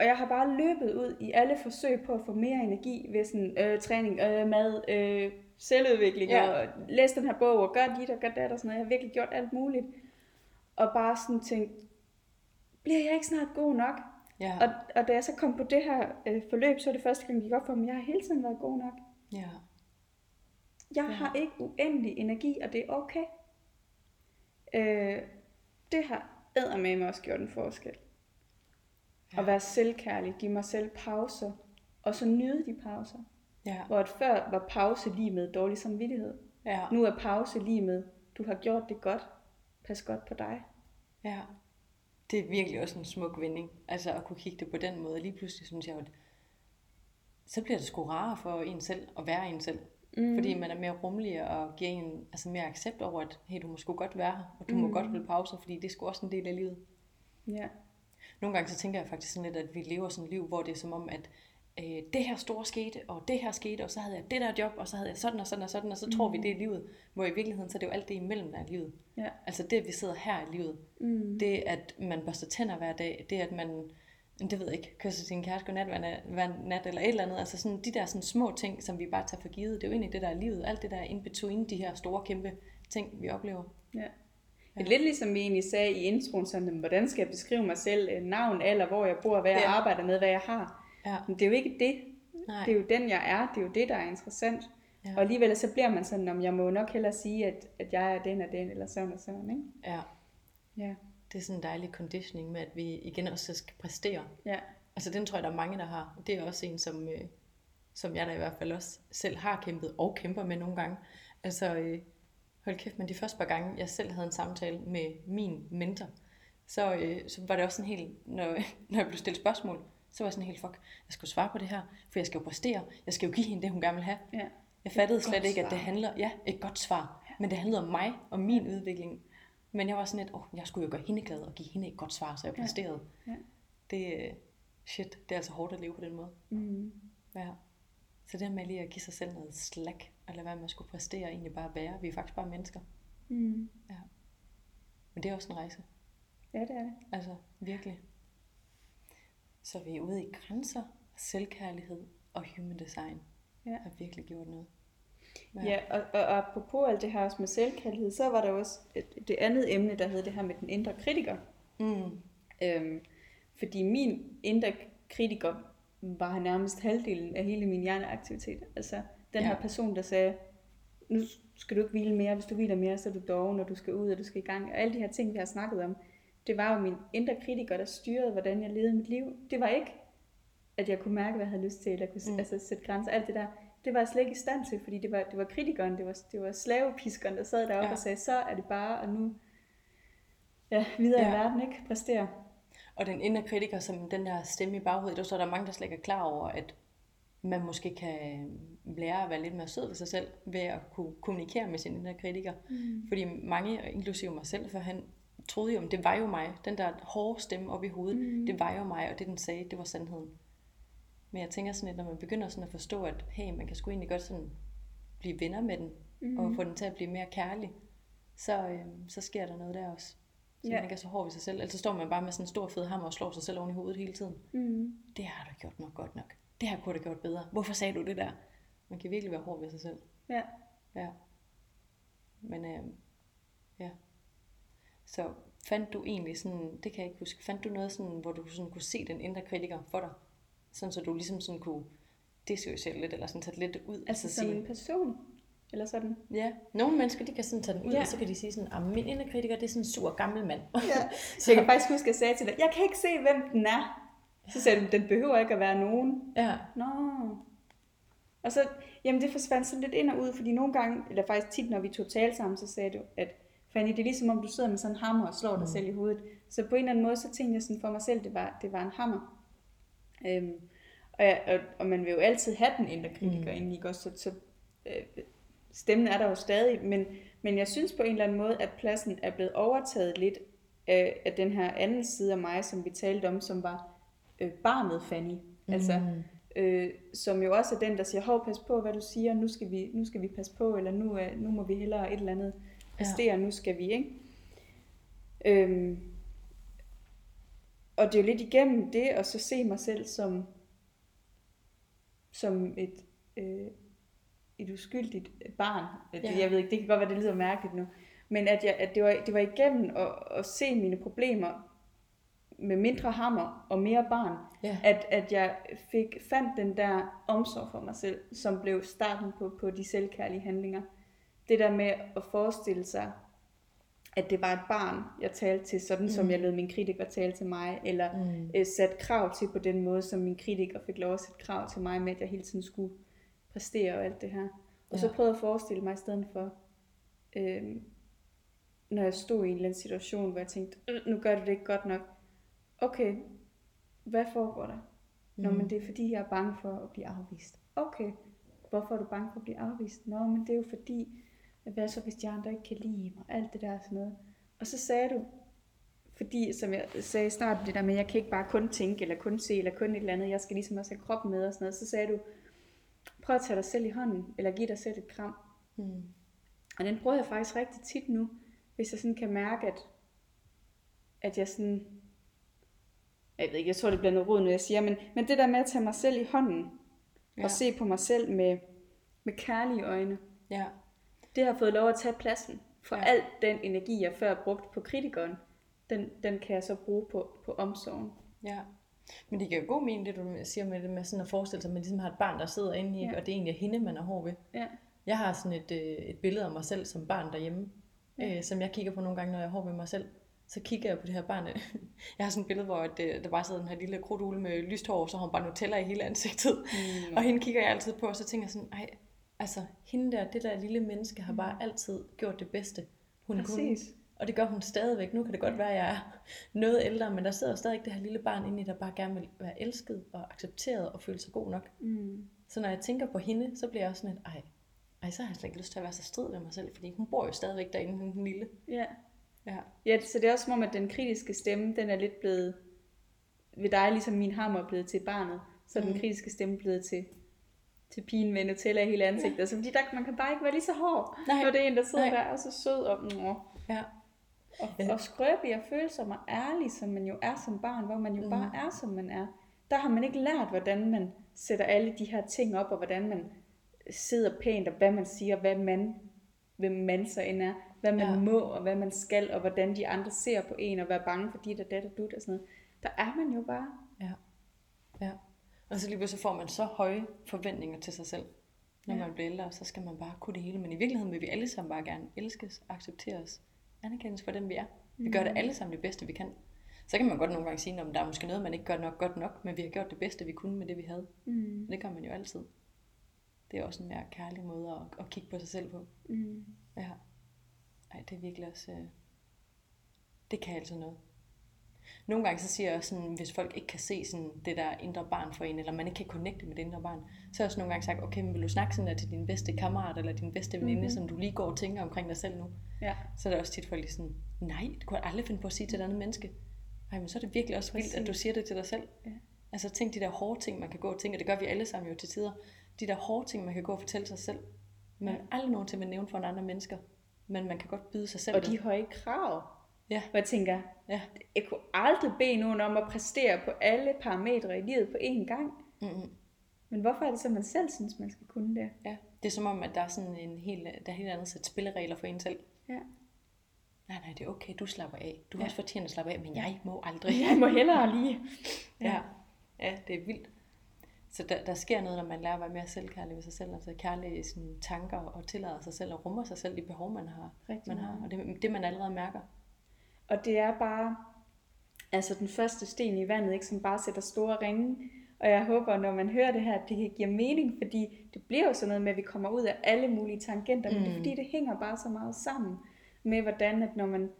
og jeg har bare løbet ud i alle forsøg på at få mere energi ved sådan øh, træning, øh, mad, øh, selvudvikling, Ja. og læs den her bog, og gør dit og gør dat og sådan noget. Jeg har virkelig gjort alt muligt. Og bare sådan tænkt, bliver jeg ikke snart god nok? Ja. Og, og da jeg så kom på det her øh, forløb, så var det første gang, det gik op for mig, jeg har hele tiden været god nok. ja. Jeg Ja. har ikke uendelig energi, og det er okay. Øh, det har eddermame også gjort en forskel. Ja. At være selvkærlig, give mig selv pauser, og så nyde de pauser. Ja. Hvor at før var pause lige med dårlig samvittighed. Ja. Nu er pause lige med, du har gjort det godt, pas godt på dig. Ja. Det er virkelig også en smuk vending. Altså at kunne kigge det på den måde. Lige pludselig synes jeg, at så bliver det sgu rarere for en selv at være en selv. Mm. Fordi man er mere rummelig og giver en altså mere accept over, at hey, du må sgu godt være her, og du mm. må godt holde pauser, fordi det er sgu også en del af livet. Ja. Nogle gange så tænker jeg faktisk sådan lidt, at vi lever sådan et liv, hvor det er som om, at øh, det her store skete, og det her skete, og så havde jeg det der job, og så havde jeg sådan og sådan og sådan, og så mm. tror vi, det er livet. Hvor i virkeligheden, så er det jo alt det imellem, der er livet. Ja. Altså det, at vi sidder her i livet, Mm. det at man børster tænder hver dag, det at man, det ved jeg ikke, kysser sin kæreste godnat hver nat, hver nat eller et eller andet, altså sådan de der sådan små ting, som vi bare tager for givet, det er jo egentlig det, der er livet, alt det der er in between de her store, kæmpe ting, vi oplever. Ja. Er lidt ligesom vi egentlig sagde i introen, sådan, hvordan skal jeg beskrive mig selv, øh, navn, alder, hvor jeg bor, hvad jeg Ja. arbejder med, hvad jeg har. Ja, Men det er jo ikke det. nej, Det er jo den, jeg er. Det er jo det, der er interessant. Ja. Ja. Og alligevel så bliver man sådan, om jeg må nok hellere sige, at, at jeg er den og den, eller sådan og sådan, ikke? ja, Ja. det er sådan en dejlig conditioning med, at vi igen også skal præstere. Ja. Altså den tror jeg, der er mange, der har. Det er også en, som, øh, som jeg da i hvert fald også selv har kæmpet og kæmper med nogle gange. Altså, øh, hold kæft, men de første par gange, jeg selv havde en samtale med min mentor, så, øh, så var det også sådan helt, når, når jeg blev stillet spørgsmål, så var jeg sådan helt, fuck, jeg skal jo svare på det her, for jeg skal jo præstere, jeg skal jo give hende det, hun gerne vil have. ja. Jeg fattede Et slet ikke, at det svar. handler, ja, et godt svar, men det handlede om mig og min udvikling. Men jeg var sådan lidt, åh, oh, jeg skulle jo gøre hende glad og give hende et godt svar, så jeg Ja. præsterede. Ja. Det, øh, shit, det er altså hårdt at leve på den måde. Mm. Ja. Så det her med lige at give sig selv noget slack, og lade være med at skulle præstere, egentlig bare være. Vi er faktisk bare mennesker. Mm. Men det er også en rejse. Ja, det er det. Altså, virkelig. Så vi er ude i grænser, selvkærlighed og human design. Ja. Har virkelig gjort noget. Ja, og, og, og apropos alt det her også med selvkærlighed, så var der også et, det andet emne, der hed det her med den indre kritiker. Mm. Øhm, fordi min indre kritiker var nærmest halvdelen af hele min hjerneaktivitet. Altså den Ja. her person, der sagde, nu skal du ikke hvile mere, hvis du hviler mere, så er du doven, når du skal ud, og du skal i gang. Og alle de her ting, vi har snakket om, det var jo min indre kritiker, der styrede, hvordan jeg levede mit liv. Det var ikke, at jeg kunne mærke, hvad jeg havde lyst til, eller kunne Mm. altså, sætte grænser. Alt det der, det var jeg slet ikke i stand til, fordi det var, det var kritikeren, det var, det var slavepiskeren, der sad deroppe Ja. ja. og sagde, så er det bare, og nu ja, videre Ja. i verden, ikke? Præstere. Og den indre kritiker, som den der stemme i baghovedet, der så er der mange, der slet ikke er klar over, at man måske kan lære at være lidt mere sød ved sig selv, ved at kunne kommunikere med sin indre kritiker. Mm. Fordi mange, inklusive mig selv, for han troede jo, at det var jo mig. Den der hårde stemme op i hovedet, mm. Det var jo mig, og det den sagde, det var sandheden. Men jeg tænker sådan lidt, når man begynder sådan at forstå, at hey, man kan sgu egentlig godt sådan blive venner med den, mm. Mm. og få den til at blive mere kærlig, så, øh, så sker der noget der også. Så Ja. man ikke er så hård ved sig selv. Ellers så står man bare med sådan en stor fed hammer og slår sig selv oven i hovedet hele tiden. Mm. Det har du gjort nok godt nok. Det har kunne du gjort bedre. Hvorfor sagde du det der? Man kan virkelig være hård ved sig selv. Ja. Ja. Men øh, ja. Så fandt du egentlig sådan, det kan jeg ikke huske, fandt du noget sådan, hvor du sådan kunne se den indre kritiker for dig? Sådan så du ligesom sådan kunne dissociere lidt, eller sådan tage lidt ud. Altså så som sige, en person? Eller sådan? Ja, nogle mennesker, de kan sådan tage den ud, Ja. og så kan de sige sådan, at min indre kritiker, det er sådan en sur gammel mand. Ja. Så jeg kan faktisk huske, at jeg sagde til dig, jeg kan ikke se, hvem den er. Så sagde du, den behøver ikke at være nogen. ja. Nå. Og så, jamen det forsvandt sådan lidt ind og ud, fordi nogle gange, eller faktisk tit, når vi tog tale sammen, så sagde du, at Fanny, det er ligesom om, du sidder med sådan en hammer og slår dig Mm. selv i hovedet. Så på en eller anden måde, så tænkte jeg sådan for mig selv, det var, det var en hammer. Øhm, og, jeg, og, og man vil jo altid have den indre kritiker mm. inde, ikke også? Så, så øh, stemmen er der jo stadig, men, men jeg synes på en eller anden måde, at pladsen er blevet overtaget lidt af, af den her anden side af mig, som vi talte om, som var øh, barnet Fanny. Mm. Altså, øh, som jo også er den, der siger, hov, pas på, hvad du siger, nu skal vi, nu skal vi passe på, eller nu, øh, nu må vi hellere et eller andet præstere, ja. nu skal vi, ikke? Øhm, og det er jo lidt igennem det, at så se mig selv som, som et, øh, et uskyldigt barn. Ja. Jeg ved ikke, det kan godt være, det lyder mærkeligt nu. Men at, jeg, at det, var, det var igennem at, at se mine problemer med mindre hammer og mere barn, ja. at, at jeg fik fandt den der omsorg for mig selv, som blev starten på, på de selvkærlige handlinger. Det der med at forestille sig, at det var et barn, jeg talte til, sådan mm. som jeg lød min kritiker tale til mig, eller mm. øh, sat krav til på den måde, som min kritiker fik lov at sætte krav til mig med, at jeg hele tiden skulle præstere og alt det her. Og ja. så prøvede jeg at forestille mig i stedet for, øh, når jeg stod i en eller anden situation, hvor jeg tænkte, øh, nu gør du det ikke godt nok. Okay, hvad foregår der? Mm. Nå, men det er fordi, jeg er bange for at blive afvist. Okay, hvorfor er du bange for at blive afvist? Nå, men det er jo fordi, hvad så hvis de andre ikke kan lide mig? Alt det der sådan noget. Og så sagde du, fordi som jeg sagde i starten, det der med, at jeg kan ikke bare kun tænke, eller kun se, eller kun et eller andet, jeg skal ligesom også have kroppen med og sådan noget, så sagde du, prøv at tage dig selv i hånden, eller give dig selv et kram. Mm. Og den bruger jeg faktisk rigtig tit nu, hvis jeg sådan kan mærke, at, at jeg sådan, jeg ved ikke, jeg tror det bliver noget råd, når jeg siger, men, men det der med at tage mig selv i hånden, ja. og se på mig selv med, med kærlige øjne, ja. det har fået lov at tage pladsen for ja. al den energi, jeg før brugt på kritikeren, den, den kan jeg så bruge på, på omsorgen. Ja. Men det giver jo god mening, det du siger med det med sådan at forestille sig, at man ligesom har et barn, der sidder inde i, ja. og det er egentlig hende, man er hård ved. Ja. Jeg har sådan et, øh, et billede af mig selv som barn derhjemme, ja. øh, som jeg kigger på nogle gange, når jeg er hård ved mig selv. Så kigger jeg på det her barn. jeg har sådan et billede, hvor det, der bare sidder den her lille krudtugle med lyst hår, så har hun bare Nutella i hele ansigtet. Mm. og hende kigger jeg altid på, og så tænker jeg sådan, ej, altså hende der, det der lille menneske, har bare altid gjort det bedste, hun Præcis. kunne. Og det gør hun stadigvæk. Nu kan det godt være, at jeg er noget ældre, men der sidder stadig det her lille barn inde i, der bare gerne vil være elsket og accepteret og føle sig god nok. Mm. Så når jeg tænker på hende, så bliver jeg også sådan et, ej, ej, så har jeg slet ikke lyst til at være så strid med mig selv, fordi hun bor jo stadigvæk derinde, den lille. Ja. Ja. ja, så det er også som om, at den kritiske stemme, den er lidt blevet, ved dig ligesom min hammer er blevet til barnet, så mm. den kritiske stemme blevet til, til pigen med Nutella i hele ansigtet. Ja. Så fordi der, man kan bare ikke være lige så hård, Nej. når det er en, der sidder Nej. der og så sød og, mm, ja. Og, ja. og skrøbig og følsom og ærlig, som man jo er som barn, hvor man jo mm. bare er, som man er. Der har man ikke lært, hvordan man sætter alle de her ting op, og hvordan man sidder pænt, og hvad man siger, hvad man, hvem man så end er, hvad man ja. må, og hvad man skal, og hvordan de andre ser på en, og være bange for dit og dat og dut og sådan noget. Der er man jo bare. Ja. ja. Og så lige pludselig får man så høje forventninger til sig selv. Når ja. man bliver ældre, så skal man bare kunne det hele. Men i virkeligheden vil vi alle sammen bare gerne elskes, accepteres, anerkendes for dem, vi er. Vi gør det mm. alle sammen det bedste, vi kan. Så kan man godt nogle gange sige, at der er måske noget, man ikke gør nok godt nok, men vi har gjort det bedste, vi kunne med det, vi havde. Mm. Det gør man jo altid. Det er også en mere kærlig måde at, at kigge på sig selv på. Mm. Det er virkelig også... Øh, det kan altså noget. Nogle gange så siger jeg også sådan, hvis folk ikke kan se sådan det der indre barn for en, eller man ikke kan connecte med det indre barn, så har jeg også nogle gange sagt, okay, men vil du snakke sådan der til din bedste kammerat, eller din bedste veninde, mm-hmm. som du lige går og tænker omkring dig selv nu? Ja. Så er det også tit folk sådan, nej, du kan aldrig finde på at sige til et andet menneske. Nej, men så er det virkelig også vildt, at du siger det til dig selv. Ja. Altså tænk de der hårde ting, man kan gå og tænke, og det gør vi alle sammen jo til tider. De der hårde ting, man kan gå og fortælle sig selv. Man ja. aldrig nogen til at nævne for anden mennesker. Men man kan godt byde sig selv. Og de høje krav. Ja. Hvor jeg tænker, ja. jeg kunne aldrig bede nogen om at præstere på alle parametre i livet på én gang. Mm-hmm. Men hvorfor er det så, man selv synes, man skal kunne det? Ja, det er som om, at der er sådan en helt, der er helt andet sæt spilleregler for en selv. Ja. Nej, nej, det er okay, du slapper af. Du har ja. også fortjent at slappe af, men jeg må aldrig. Jeg må hellere lige. ja. ja. ja, det er vildt. Så der, der sker noget, når man lærer at være mere selvkærlig ved sig selv, altså kærlig i sine tanker og tillader sig selv og rummer sig selv de behov, man har. Rigtig man har og det, det, man allerede mærker. Og det er bare altså den første sten i vandet, ikke, som bare sætter store ringe. Og jeg håber, når man hører det her, at det giver mening, fordi det bliver jo sådan noget med, at vi kommer ud af alle mulige tangenter, mm. men det er mm. fordi, det hænger bare så meget sammen med, hvordan at når man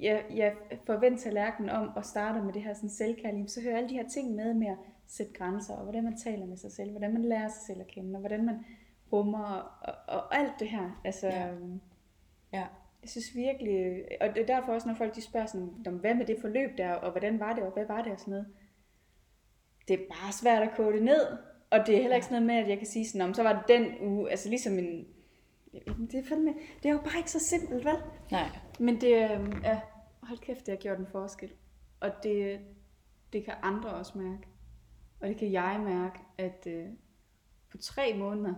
jeg, jeg forventer tallerkenen om og starter med det her sådan selvkærlighed, så hører alle de her ting med med at sætte grænser, og hvordan man taler med sig selv, hvordan man lærer sig selv at kende, og hvordan man rummer, og, og alt det her. Altså, Ja. øhm, Ja. jeg synes virkelig, og det er derfor også, når folk de spørger sådan, "Nå, hvad med det forløb der, og hvordan var det, og hvad var det, og sådan noget. Det er bare svært at kode det ned, og det er heller ikke sådan noget med, at jeg kan sige sådan, om så var det den uge, altså ligesom en, det er, fandme, det er jo bare ikke så simpelt, vel? Nej. Men det, øhm, ja, hold kæft, det har gjort en forskel. Og det, det kan andre også mærke. Og det kan jeg mærke, at øh, på tre måneder,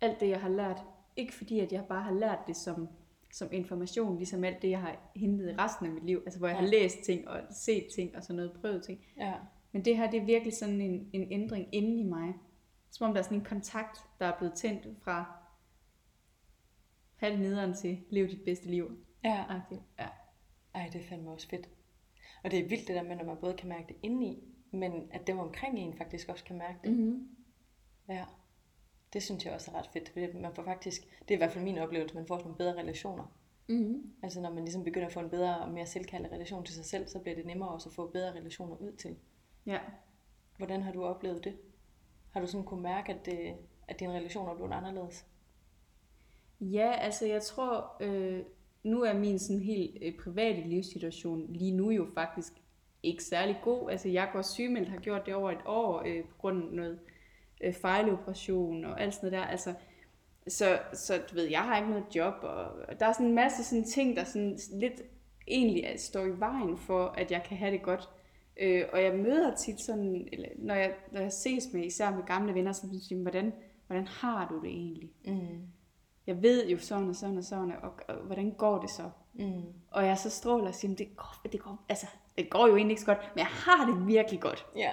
alt det, jeg har lært, ikke fordi, at jeg bare har lært det som, som information, ligesom alt det, jeg har hentet i resten af mit liv, altså hvor jeg har Ja. læst ting og set ting og sådan noget, prøvet ting. Ja. Men det her, det er virkelig sådan en, en ændring inde i mig. Som om der er sådan en kontakt, der er blevet tændt fra halv nederen til lev dit bedste liv. Ja. Agtigt. Ja. Ej, det er fandme også fedt. Og det er vildt det der med, når man både kan mærke det indeni, men at dem omkring en faktisk også kan mærke det. Mm-hmm. Ja. Det synes jeg også er ret fedt, fordi man får faktisk, det er i hvert fald min oplevelse, man får sådan nogle bedre relationer. Mm-hmm. Altså når man ligesom begynder at få en bedre og mere selvkærlig relation til sig selv, så bliver det nemmere også at få bedre relationer ud til. Ja. Hvordan har du oplevet det? Har du sådan kunne mærke, at, det, at dine relationer er blevet anderledes? Ja, altså jeg tror, øh, nu er min sådan helt øh, private livssituation lige nu jo faktisk ikke særlig god. Altså jeg går sygemeldt, har gjort det over et år øh, på grund af noget øh, fejloperation og alt sådan noget der. Altså, så, så du ved, jeg har ikke noget job, og og der er sådan en masse sådan ting, der sådan lidt egentlig står i vejen for, at jeg kan have det godt. Øh, og jeg møder tit sådan, eller når jeg, når jeg ses med især med gamle venner, så siger hvordan, hvordan har du det egentlig? Mm. jeg ved jo sådan og sådan og sådan, og, og hvordan går det så? Mm. Og jeg så stråler og siger, "Men det går, det går, altså, det går jo egentlig ikke så godt, men jeg har det virkelig godt. Ja.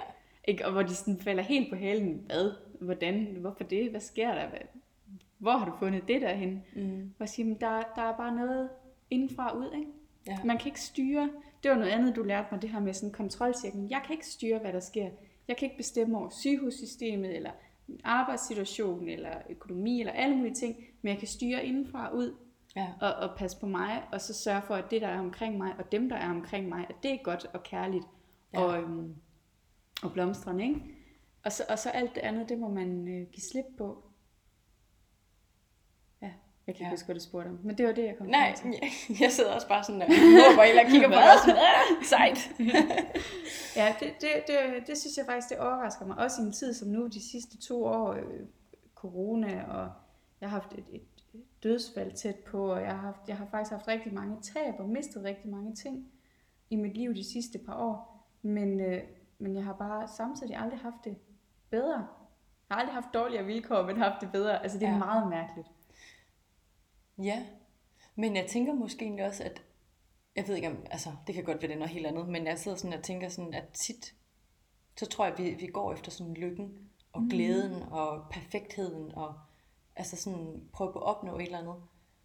Ikke? Og hvor de sådan falder helt på halen, hvad, hvordan, hvorfor det, hvad sker der, hvad, hvor har du fundet det derhen? Mm. Jeg siger, "Men der, der er bare noget indenfra og ud, ikke? Ja. Man kan ikke styre, det var noget andet, du lærte mig, det her med sådan kontrolcirklen. Jeg kan ikke styre, hvad der sker. Jeg kan ikke bestemme over sygehussystemet, eller min arbejdssituation, eller økonomi, eller alle mulige ting, men jeg kan styre indenfra og ud, Ja. og, og passe på mig, og så sørge for, at det, der er omkring mig, og dem, der er omkring mig, at det er godt og kærligt, Ja. og, øhm, og blomstrende, ikke? Og så, og så alt det andet, det må man øh, give slip på. Ja, jeg kan ikke Ja. huske, hvad du spurgte om, men det var det, jeg kom Nej, til. jeg, jeg sidder også bare sådan der, håber, eller kigger på dig sådan, "Ah, sejt. Ja, det, det, det, det synes jeg faktisk, det overrasker mig. Også i en tid som nu, de sidste to år, øh, corona, og jeg har haft et, et dødsfald tæt på, og jeg har, haft, jeg har faktisk haft rigtig mange tab og mistet rigtig mange ting i mit liv de sidste par år. Men, øh, men jeg har bare samtidig aldrig haft det bedre. Jeg har aldrig haft dårligere vilkår, men haft det bedre. Altså det er Ja. meget mærkeligt. Ja, men jeg tænker måske egentlig også, at jeg ved ikke om, altså det kan godt være det noget helt andet, men jeg sidder sådan og tænker sådan, at tit, så tror jeg, at vi, vi går efter sådan lykken og glæden og perfektheden og altså sådan prøve på at opnå et eller andet.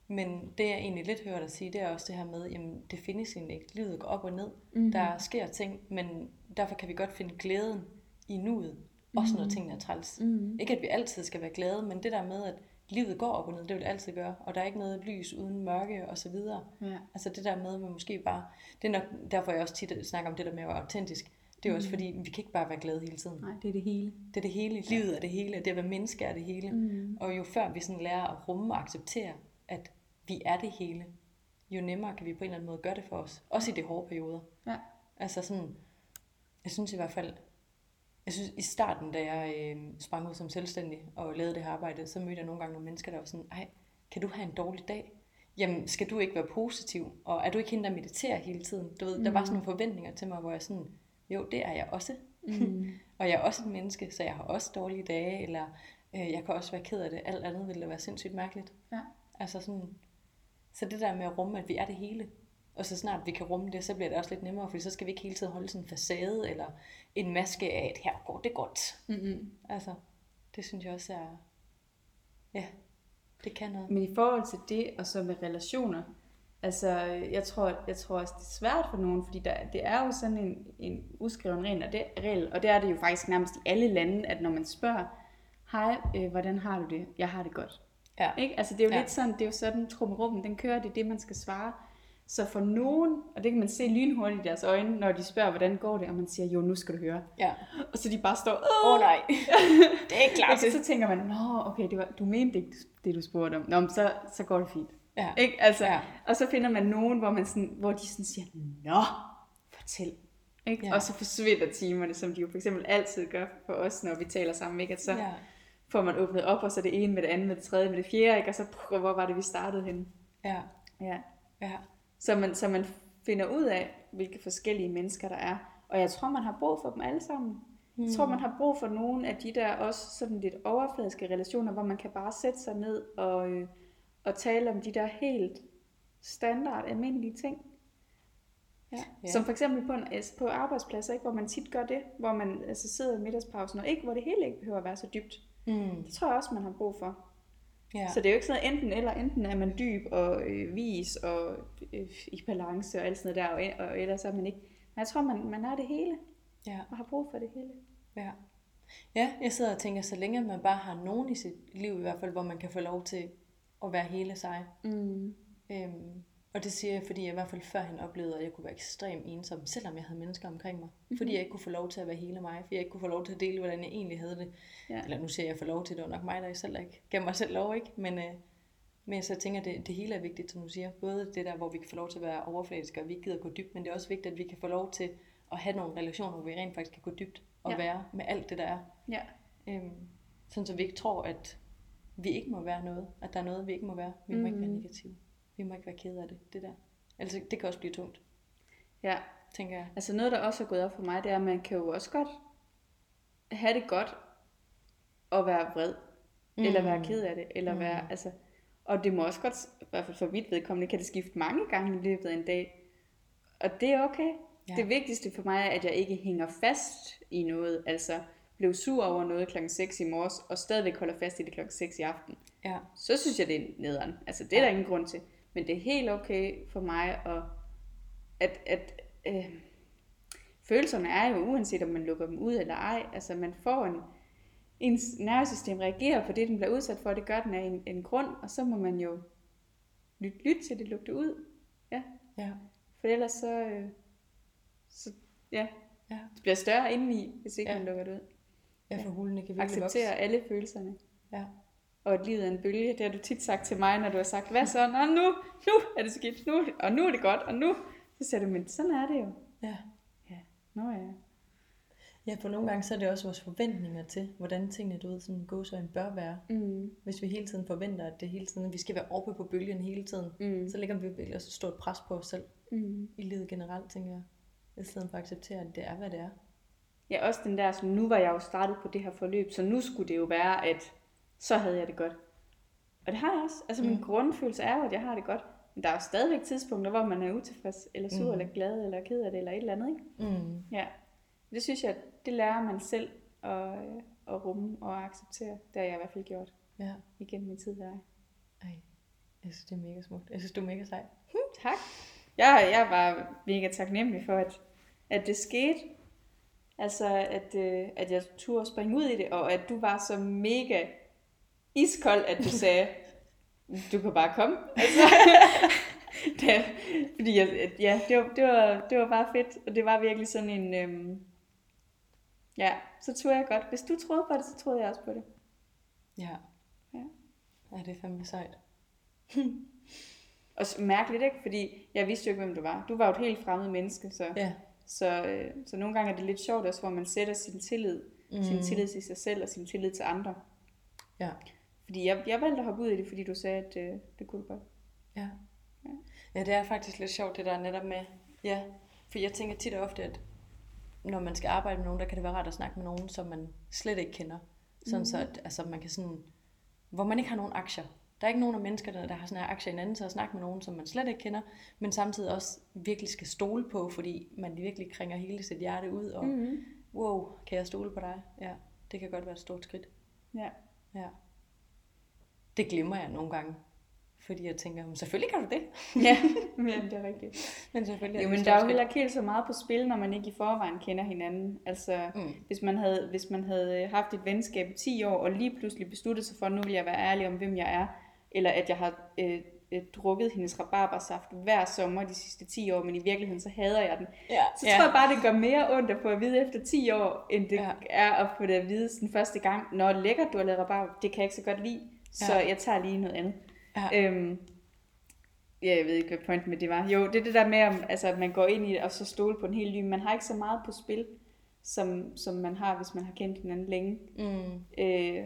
Men det jeg egentlig lidt hører dig sige, det er også det her med, jamen det findes egentlig ikke. Livet går op og ned. Mm-hmm. Der sker ting, men derfor kan vi godt finde glæden i nuet. Også når tingene er træls. Mm. Ikke at vi altid skal være glade, men det der med, at livet går op og ned, det vil det altid gøre. Og der er ikke noget lys uden mørke og så videre. Ja. Altså det der med, at man måske bare... Det er nok derfor, jeg også tit snakker om det der med at være autentisk. Det er også fordi, vi kan ikke bare være glade hele tiden. Nej, det er det hele. Det er det hele. Livet er det hele. Det at være menneske er det hele. Mm. Og jo før vi sådan lærer at rumme og acceptere, at vi er det hele, jo nemmere kan vi på en eller anden måde gøre det for os. Også i de hårde perioder. Ja. Altså sådan, jeg synes i hvert fald, jeg synes i starten, da jeg øh, sprang ud som selvstændig og lavede det her arbejde, så mødte jeg nogle gange nogle mennesker, der var sådan, ej, kan du have en dårlig dag? Jamen, skal du ikke være positiv? Og er du ikke hende, der mediterer hele tiden? Du ved, der var sådan nogle forventninger til mig, hvor jeg sådan, jo, det er jeg også. Mm. Og jeg er også et menneske, så jeg har også dårlige dage, eller øh, jeg kan også være ked af det. Alt andet ville da være sindssygt mærkeligt. Ja. Altså sådan, så det der med at rumme, at vi er det hele, og så snart vi kan rumme det, så bliver det også lidt nemmere, for så skal vi ikke hele tiden holde sådan en facade, eller en maske af, at her går det godt. Mm-hmm. Altså, det synes jeg også er, ja, det kan noget. Men i forhold til det, og så med relationer, altså jeg tror, jeg tror også, det er svært for nogen, fordi der, det er jo sådan en, en uskreven regel og, det, regel, og det er det jo faktisk nærmest i alle lande, at når man spørger, hej, øh, hvordan har du det? Jeg har det godt. Ja. Ikke? Altså det er jo Ja. lidt sådan, det er jo sådan, trummerummen, den kører, det er det, man skal svare. Så for nogen, og det kan man se lynhurtigt i deres øjne, når de spørger, hvordan går det, og man siger, jo, nu skal du høre. Ja. Og så de bare står, Åh oh, nej, det er klart. Og så tænker man, nå, okay, det var, du mente ikke det, du spurgte om. Nå, men så, så går det fint. Ja. Ikke? Altså, Ja. Og så finder man nogen, hvor, man sådan, hvor de sådan siger, nå, fortæl. Ikke? Ja. Og så forsvinder timerne, som de jo for eksempel altid gør for os, når vi taler sammen. Ikke? At så Ja. får man åbnet op, og så det ene med det andet, med det tredje, med det fjerde, ikke? og så, pff, hvor var det, vi startede henne? Ja. Ja. Ja. Så man, så man finder ud af, hvilke forskellige mennesker der er. Og jeg tror, man har brug for dem alle sammen. Jeg tror, man har brug for nogle af de der også sådan lidt overfladiske relationer, hvor man kan bare sætte sig ned og, øh, og tale om de der helt standard, almindelige ting. Ja. Ja. Som for eksempel på, en, altså på arbejdspladser, ikke? hvor man tit gør det, hvor man altså sidder i middagspausen, og ikke, hvor det hele ikke behøver at være så dybt. Mm. Det tror jeg også, man har brug for. Ja. Så det er jo ikke sådan enten eller, enten er man dyb og øh, vis og øh, i balance og alt sådan noget der, og, og ellers er man ikke. Men jeg tror, man, man er det hele, ja. og har brug for det hele. Ja. Ja, jeg sidder og tænker, så længe man bare har nogen i sit liv i hvert fald, hvor man kan få lov til at være hele sig. Mm. Øhm, og det siger jeg, fordi jeg i hvert fald førhen oplevede, at jeg kunne være ekstremt ensom, selvom jeg havde mennesker omkring mig. Mm-hmm. Fordi jeg ikke kunne få lov til at være hele mig, fordi jeg ikke kunne få lov til at dele, hvordan jeg egentlig havde det. Ja. Eller nu siger jeg, at jeg får lov til det, og nok mig, der selv ikke gav mig selv lov, ikke? Men, øh, men så tænker jeg, det, det hele er vigtigt, som du siger. Både det der, hvor vi kan få lov til at være overfladiske, og vi ikke gider gå dybt, men det er også vigtigt, at vi kan få lov til at have nogle relationer, hvor vi rent faktisk kan gå dybt og ja. være med alt det, der er. Ja. Øhm, sådan så vi ikke tror, at vi ikke må være noget. At der er noget, vi ikke må være. Vi må ikke være Mhm. negative. Vi må ikke være kede af det. Det der. Altså, det kan også blive tungt, ja. tænker jeg. Altså noget, der også er gået op for mig, det er, at man kan jo også godt have det godt og være vred. Mm. Eller være ked af det. Eller mm. være, altså, og det må også godt, i hvert fald for mit vedkommende, kan det skifte mange gange i løbet af en dag. Og det er okay. Ja. Det vigtigste for mig er, at jeg ikke hænger fast i noget. Altså blev sur over noget klokken 6 i morges, og stadigvæk holder fast i det klokken 6 i aften. Ja. Så synes jeg, det er nederen. Altså det er der ingen grund til. Men det er helt okay for mig, at, at, at øh, følelserne er jo uanset om man lukker dem ud eller ej. Altså man får en, ens nervesystem reagerer på det, den bliver udsat for. Det gør den af en, en grund, og så må man jo lytte, lytte til det, lukke det ud. Ja, Ja. for ellers så, øh, så ja, Ja. det bliver større indeni, hvis ikke Ja. ja. man lukker det ud. Ja, for hulene kan virkelig Acceptere vokse. alle følelserne. Ja. Og at livet er en bølge, det har du tit sagt til mig, når du har sagt, hvad så? Nå, nu, nu er det skidt, nu, og nu er det godt, og nu. Så siger du, men sådan er det jo. ja. Ja, nå ja. Ja, for nogle gange så er det også vores forventninger til, hvordan tingene, du ved, sådan gåsøjne bør være. Mm. Hvis vi hele tiden forventer, at det hele tiden, vi skal være oppe på bølgen hele tiden, Mm. så lægger vi virkelig også et stort pres på os selv Mm. i livet generelt, tænker jeg. I stedet for at acceptere, at det er, hvad det er. Ja, også den der, som nu var jeg jo startet på det her forløb, så nu skulle det jo være, at så havde jeg det godt. Og det har jeg også. Altså min Mm. grundfølelse er jo, at jeg har det godt. Men der er jo stadigvæk tidspunkter, hvor man er utilfreds, eller sur, Mm. eller glad, eller ked af det, eller et eller andet, ikke? Mm. Ja. Det synes jeg, det lærer man selv at, øh, at rumme og acceptere. Det har jeg i hvert fald gjort Ja. igennem min tid her. Ej, jeg synes, det er mega smukt. Jeg synes, du er mega sej. Tak. Jeg, jeg var mega taknemmelig for, at, at det skete. Altså, at, øh, at jeg turde springe ud i det, og at du var så mega iskold, at du sagde, du kan bare komme. Altså, det, fordi jeg, ja, det var, det, var, det var bare fedt, og det var virkelig sådan en... Øhm, ja, så troede jeg godt. Hvis du troede på det, så troede jeg også på det. Ja. Ja. Ja, det er fandme sejt. Og mærkeligt, ikke? Fordi jeg vidste jo ikke, hvem du var. Du var jo et helt fremmed menneske, så... Ja. Så, øh, så nogle gange er det lidt sjovt også, hvor man sætter sin tillid, mm. sin tillid til sig selv og sin tillid til andre. Ja. Fordi jeg, jeg valgte at hoppe ud i det, fordi du sagde, at øh, det kunne du godt. Ja. Ja, det er faktisk lidt sjovt, det der netop med, ja, for jeg tænker tit og ofte, at når man skal arbejde med nogen, der kan det være rart at snakke med nogen, som man slet ikke kender. Sådan mm. så, at altså, man kan sådan, hvor man ikke har nogen aktier. Der er ikke nogen af menneskerne, der har sådan her aktier i hinanden, så at snakke med nogen, som man slet ikke kender, men samtidig også virkelig skal stole på, fordi man virkelig kringer hele sit hjerte ud, og Mm-hmm. wow, kan jeg stole på dig? Ja, det kan godt være et stort skridt. Ja. Ja. Det glemmer jeg nogle gange, fordi jeg tænker, "Men selvfølgelig kan du det. ja, men det er rigtigt. Men selvfølgelig Jo, det et men der er jo heller ikke helt så meget på spil, når man ikke i forvejen kender hinanden. Altså, Mm. hvis, man havde, hvis man havde haft et venskab i 10 år, og lige pludselig besluttet sig for, at nu vil jeg være ærlig om, hvem jeg er, eller at jeg har øh, øh, drukket hendes rabarbersaft hver sommer de sidste 10 år, men i virkeligheden så hader jeg den. Ja, Så tror jeg bare, det gør mere ondt at få at vide efter 10 år, end det Ja. ja. er at få det at vide den første gang. Når lækkert du har lavet rabarber, det kan jeg ikke så godt lide, så Ja. jeg tager lige noget andet. Ja. Øhm, ja, jeg ved ikke, hvad pointen med det var. Jo, det er det der med, om, altså, at man går ind i det, og så stole på en helt ny. Man har ikke så meget på spil, som, som man har, hvis man har kendt hinanden længe. Mm. Øh,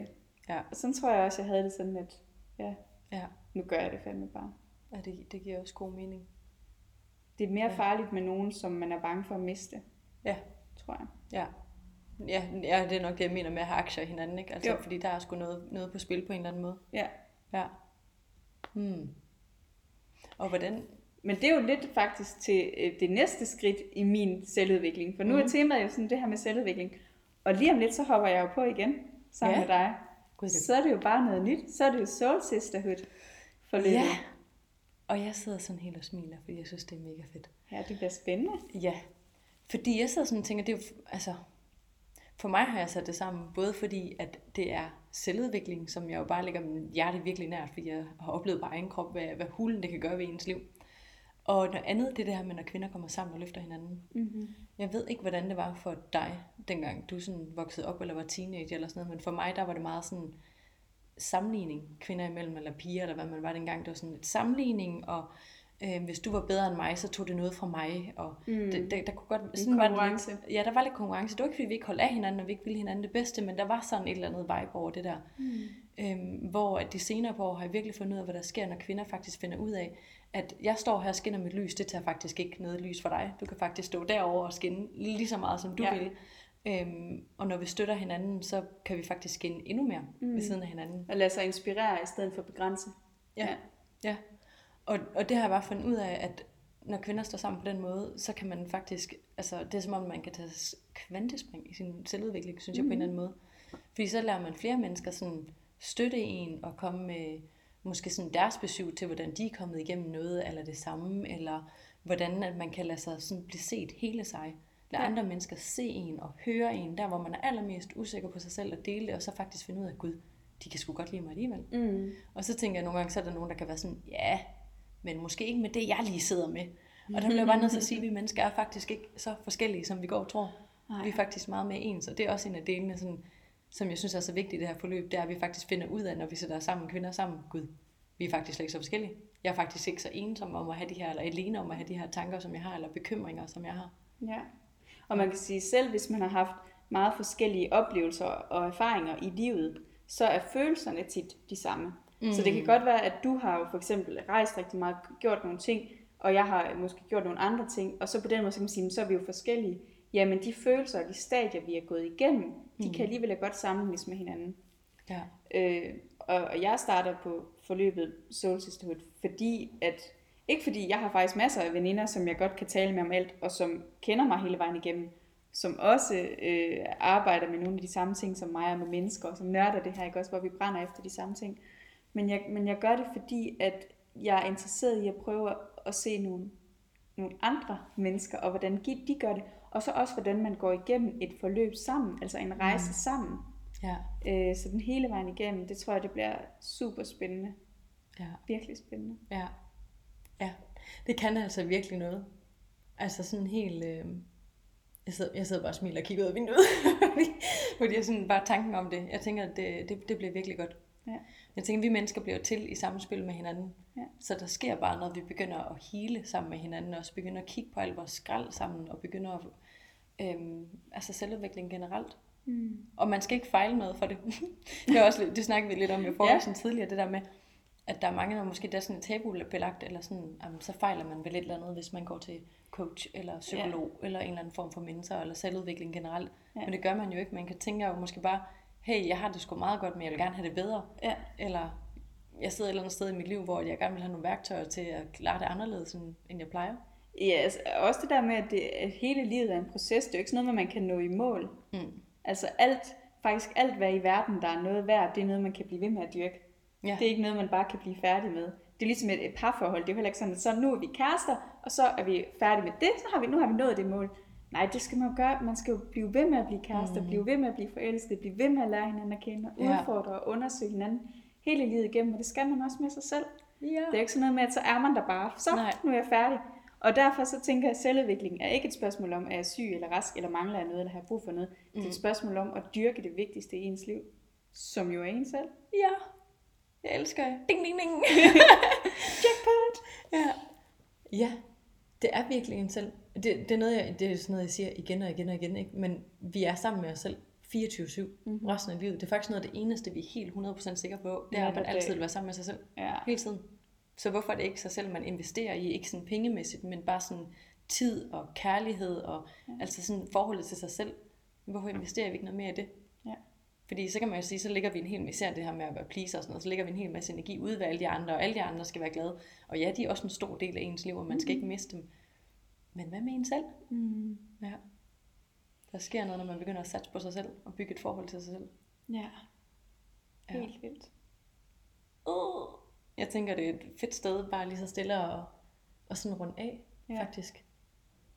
Ja. og sådan tror jeg også, jeg havde det sådan, at ja, Ja. nu gør jeg det fandme bare. ja det, det giver også god mening. Det er mere Ja. farligt med nogen, som man er bange for at miste, Ja. tror jeg. Ja. Ja, ja, det er nok det, jeg mener med at have aktier i hinanden, ikke? Altså, Jo. fordi der er sgu noget, noget på spil på en eller anden måde. Ja. Ja. Hmm. Og hvordan... Men det er jo lidt faktisk til øh, det næste skridt i min selvudvikling. For nu Mhm. er temaet jo sådan det her med selvudvikling. Og lige om lidt, så hopper jeg jo på igen sammen Ja. med dig. Det... Så er det jo bare noget nyt. Så er det jo Soul Sisterhood forløbet. Ja. Og jeg sidder sådan helt og smiler, fordi jeg synes, det er mega fedt. ja, det bliver spændende. Ja, fordi jeg sidder sådan og tænker, det er jo, altså, for mig har jeg sat det sammen, både fordi, at det er selvudvikling, som jeg jo bare lægger min hjerte virkelig nært, fordi jeg har oplevet på egen krop, hvad, hvad hulen det kan gøre ved ens liv. Og noget andet, det er det her med, når kvinder kommer sammen og løfter hinanden. Mm-hmm. Jeg ved ikke, hvordan det var for dig, dengang du sådan voksede op eller var teenager eller sådan noget, men for mig, der var det meget sådan sammenligning kvinder imellem, eller piger, eller hvad man var dengang. Det var sådan et sammenligning, og øh, hvis du var bedre end mig, så tog det noget fra mig, og Mm. det, der, der kunne godt... En Sådan var det konkurrence. lidt, ja, der var lidt konkurrence. Det var ikke, fordi vi ikke holdt af hinanden, og vi ikke ville hinanden det bedste, men der var sådan et eller andet vibe over det der. Mm. Øhm, hvor at de senere på år har jeg virkelig fundet ud af, hvad der sker, når kvinder faktisk finder ud af, at jeg står her og skinner mit lys, det tager faktisk ikke noget lys for dig. Du kan faktisk stå derover og skinne lige så meget, som du Ja. ja. vil. Øhm, og når vi støtter hinanden, så kan vi faktisk skinne endnu mere mm. Mm. ved siden af hinanden. Og lade sig inspirere i stedet for begrænse. Ja. ja. Og, og det har jeg bare fundet ud af, at når kvinder står sammen på den måde, så kan man faktisk, altså det er som om man kan tage kvantespring i sin selvudvikling, synes jeg på en eller anden måde. Fordi så lærer man flere mennesker sådan støtte en og komme med måske sådan deres besøg til, hvordan de er kommet igennem noget, eller det samme, eller hvordan at man kan lade sig sådan blive set hele sig. Lade Ja. andre mennesker se en og høre en, der hvor man er allermest usikker på sig selv og dele det, og så faktisk finde ud af, gud, de kan sgu godt lide mig alligevel. Mm. Og så tænker jeg nogle gange, så er der nogen, der kan være sådan, ja, men måske ikke med det, jeg lige sidder med. Og der bliver bare nødt til at sige, at vi mennesker er faktisk ikke så forskellige, som vi går og tror. Nej. Vi er faktisk meget mere ens, og det er også en af delene, sådan, som jeg synes er så vigtigt i det her forløb, det er, at vi faktisk finder ud af, når vi sætter sammen kvinder sammen, gud, vi er faktisk slet ikke så forskellige. Jeg er faktisk ikke så ensom om at have de her, eller alene om at have de her tanker, som jeg har, eller bekymringer, som jeg har. Ja. Og man kan sige, selv hvis man har haft meget forskellige oplevelser og erfaringer i livet, så er følelserne tit de samme. Mm. Så det kan godt være, at du har jo for eksempel rejst rigtig meget, gjort nogle ting, og jeg har måske gjort nogle andre ting, og så på den måde så kan man sige, så er vi jo forskellige. Jamen de følelser og de stadier, vi er gået igennem, de Mm. kan alligevel godt sammenlignes med hinanden. Ja. Øh, og, og jeg starter på forløbet Soul Sisterhood, fordi at, ikke fordi jeg har faktisk masser af veninder, som jeg godt kan tale med om alt, og som kender mig hele vejen igennem, som også øh, arbejder med nogle af de samme ting som mig, og med mennesker, og som nørder det her, ikke også, hvor vi brænder efter de samme ting. Men jeg, men jeg gør det, fordi at jeg er interesseret i at prøve at, se nogle, nogle andre mennesker, og hvordan de gør det, og så også hvordan man går igennem et forløb sammen, altså en rejse mm. sammen. Ja. Øh, så den hele vejen igennem, det tror jeg, det bliver super spændende. Ja. Virkelig spændende. Ja. Ja. Det kan altså virkelig noget. Altså sådan helt... Øh... Jeg, sidder, jeg sidder bare og smiler og kigger ud af vinduet. fordi, jeg sådan bare tanken om det. Jeg tænker, at det, det, det bliver virkelig godt. Ja. Jeg tænker, at vi mennesker bliver til i samspil med hinanden. Ja. Så der sker bare noget, vi begynder at hele sammen med hinanden, og også begynder at kigge på alt vores skrald sammen, og begynder at... Øhm, altså selvudvikling generelt. Mm. Og man skal ikke fejle noget for det. det, er også, det snakkede vi lidt om i forhold Ja. tidligere, det der med, at der er mange, der måske der er sådan et tabubelagt, eller sådan, jamen, så fejler man vel et eller andet, hvis man går til coach, eller psykolog, ja. eller en eller anden form for mentor, eller selvudvikling generelt. Ja. Men det gør man jo ikke. Man kan tænke jo måske bare, hey, jeg har det sgu meget godt, men jeg vil gerne have det bedre. Ja. Eller jeg sidder et eller andet sted i mit liv, hvor jeg gerne vil have nogle værktøjer til at klare det anderledes, end- jeg plejer. Ja, altså, også det der med, at, det, at hele livet er en proces, det er jo ikke sådan noget, man kan nå i mål. Mm. Altså alt, faktisk alt, hvad i verden, der er noget værd, det er noget, man kan blive ved med at dyrke. Ja. Det er ikke noget, man bare kan blive færdig med. Det er ligesom et, et parforhold. Det er jo heller ikke sådan, at så nu er vi kærester, og så er vi færdige med det, så har vi, nu har vi nået det mål. Nej, det skal man jo gøre. Man skal jo blive ved med at blive kærester, mm. blive ved med at blive forelsket, blive ved med at lære hinanden at kende, og Ja. udfordre og undersøge hinanden hele livet igennem, og det skal man også med sig selv. Ja. Det er ikke sådan noget med, at så er man der bare, så Nej. nu er jeg færdig. Og derfor så tænker jeg, at selvudvikling er ikke et spørgsmål om, er jeg syg eller rask, eller mangler jeg noget, eller har brug for noget. Mm. Det er et spørgsmål om at dyrke det vigtigste i ens liv, som jo er en selv. Ja. Jeg elsker jer. Ding, ding, ding. Jackpot! ja. Ja, det er virkelig en selv. Det, det, er noget, jeg, det er sådan noget, jeg siger igen og igen og igen. Ikke? Men vi er sammen med os selv 24-7 mm-hmm. resten af livet. Det er faktisk noget af det eneste, vi er helt 100% sikre på. Det er, at man altid vil være sammen med sig selv. Ja. Hele tiden. Så hvorfor er det ikke sig selv, man investerer i? Ikke sådan pengemæssigt, men bare sådan tid og kærlighed og ja. altså sådan forholdet til sig selv. Hvorfor investerer vi ikke noget mere i det? Ja. Fordi så kan man jo sige, så ligger vi en hel masse, det her med at være pleaser og sådan noget, så ligger vi en hel masse energi ude ved alle de andre, og alle de andre skal være glade. Og ja, de er også en stor del af ens liv, og man skal ikke miste dem. Men hvad med en selv? Mm. Ja. Der sker noget, når man begynder at satse på sig selv, og bygge et forhold til sig selv. Ja. Ja. Helt vildt. Uh. Jeg tænker, det er et fedt sted, bare lige så stille og, og sådan rundt af, Ja. ja. faktisk.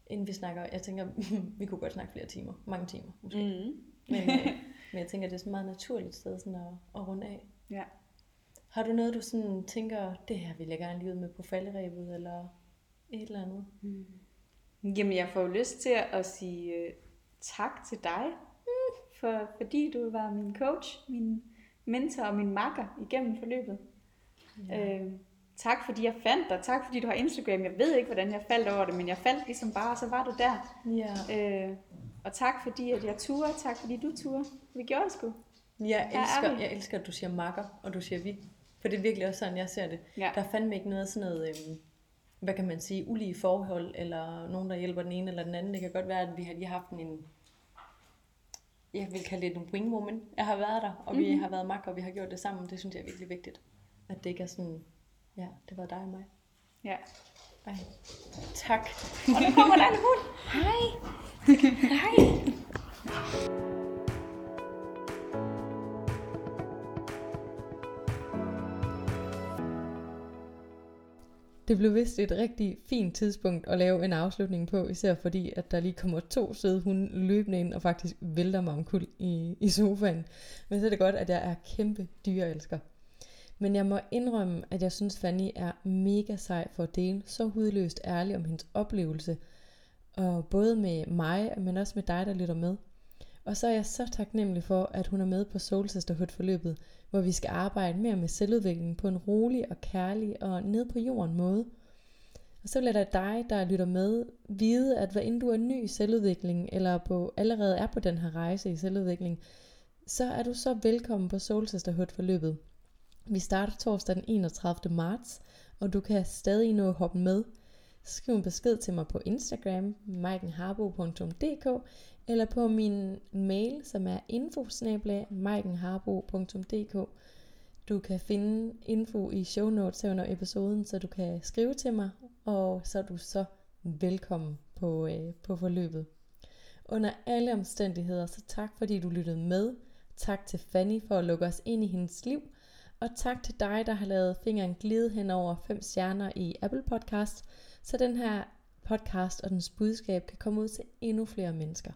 Inden vi snakker, jeg tænker, vi kunne godt snakke flere timer, mange timer måske. Mm. Mm. Men, øh, men jeg tænker, det er sådan et meget naturligt sted sådan at, at runde af. Ja. Har du noget, du sådan tænker, det her vil jeg gerne lige ud med på falderæbet, eller et eller andet? Jamen, jeg får jo lyst til at sige øh, tak til dig, for, fordi du var min coach, min mentor og min makker igennem forløbet. Ja. Øh, tak fordi jeg fandt dig, tak fordi du har Instagram. Jeg ved ikke, hvordan jeg faldt over det, men jeg faldt ligesom bare, og så var du der. Ja. Øh, og tak fordi, at jeg turde, tak fordi du turde. Vi gjorde det sgu. Jeg er elsker, jeg elsker, at du siger makker, og du siger vi. For det er virkelig også sådan, jeg ser det. Ja. Der er fandme ikke noget sådan noget, øhm, hvad kan man sige, ulige forhold, eller nogen, der hjælper den ene eller den anden. Det kan godt være, at vi har lige haft en, jeg vil kalde det en wing woman. Jeg har været der, og mm-hmm. vi har været makker, og vi har gjort det sammen. Det synes jeg er virkelig vigtigt. At det ikke er sådan, ja, det var dig og mig. Ja. Ej. Tak. Og nu kommer der en hund. Hej. Hej. Det blev vist et rigtig fint tidspunkt at lave en afslutning på, især fordi, at der lige kommer to søde hunde løbende ind og faktisk vælter mig omkuld i, i sofaen. Men så er det godt, at jeg er kæmpe dyreelsker. Men jeg må indrømme, at jeg synes, Fanny er mega sej for at dele så hudløst ærlig om hendes oplevelse. Og både med mig, men også med dig, der lytter med. Og så er jeg så taknemmelig for, at hun er med på Soul Sisterhood forløbet, hvor vi skal arbejde mere med selvudvikling på en rolig og kærlig og ned på jorden måde. Og så vil jeg da dig, der lytter med, vide, at hvad end du er ny i selvudvikling, eller på, allerede er på den her rejse i selvudvikling, så er du så velkommen på Soul Sisterhood forløbet. Vi starter torsdag den 31. marts, og du kan stadig nå at hoppe med. Skriv en besked til mig på Instagram, maikenharbo.dk, eller på min mail, som er info.maikenharbo.dk. Du kan finde info i show notes under episoden, så du kan skrive til mig, og så er du så velkommen på, øh, på forløbet. Under alle omstændigheder, så tak fordi du lyttede med. Tak til Fanny for at lukke os ind i hendes liv. Og tak til dig, der har lavet fingeren glide hen over 5 stjerner i Apple Podcast, så den her podcast og dens budskab kan komme ud til endnu flere mennesker.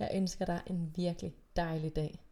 Jeg ønsker dig en virkelig dejlig dag.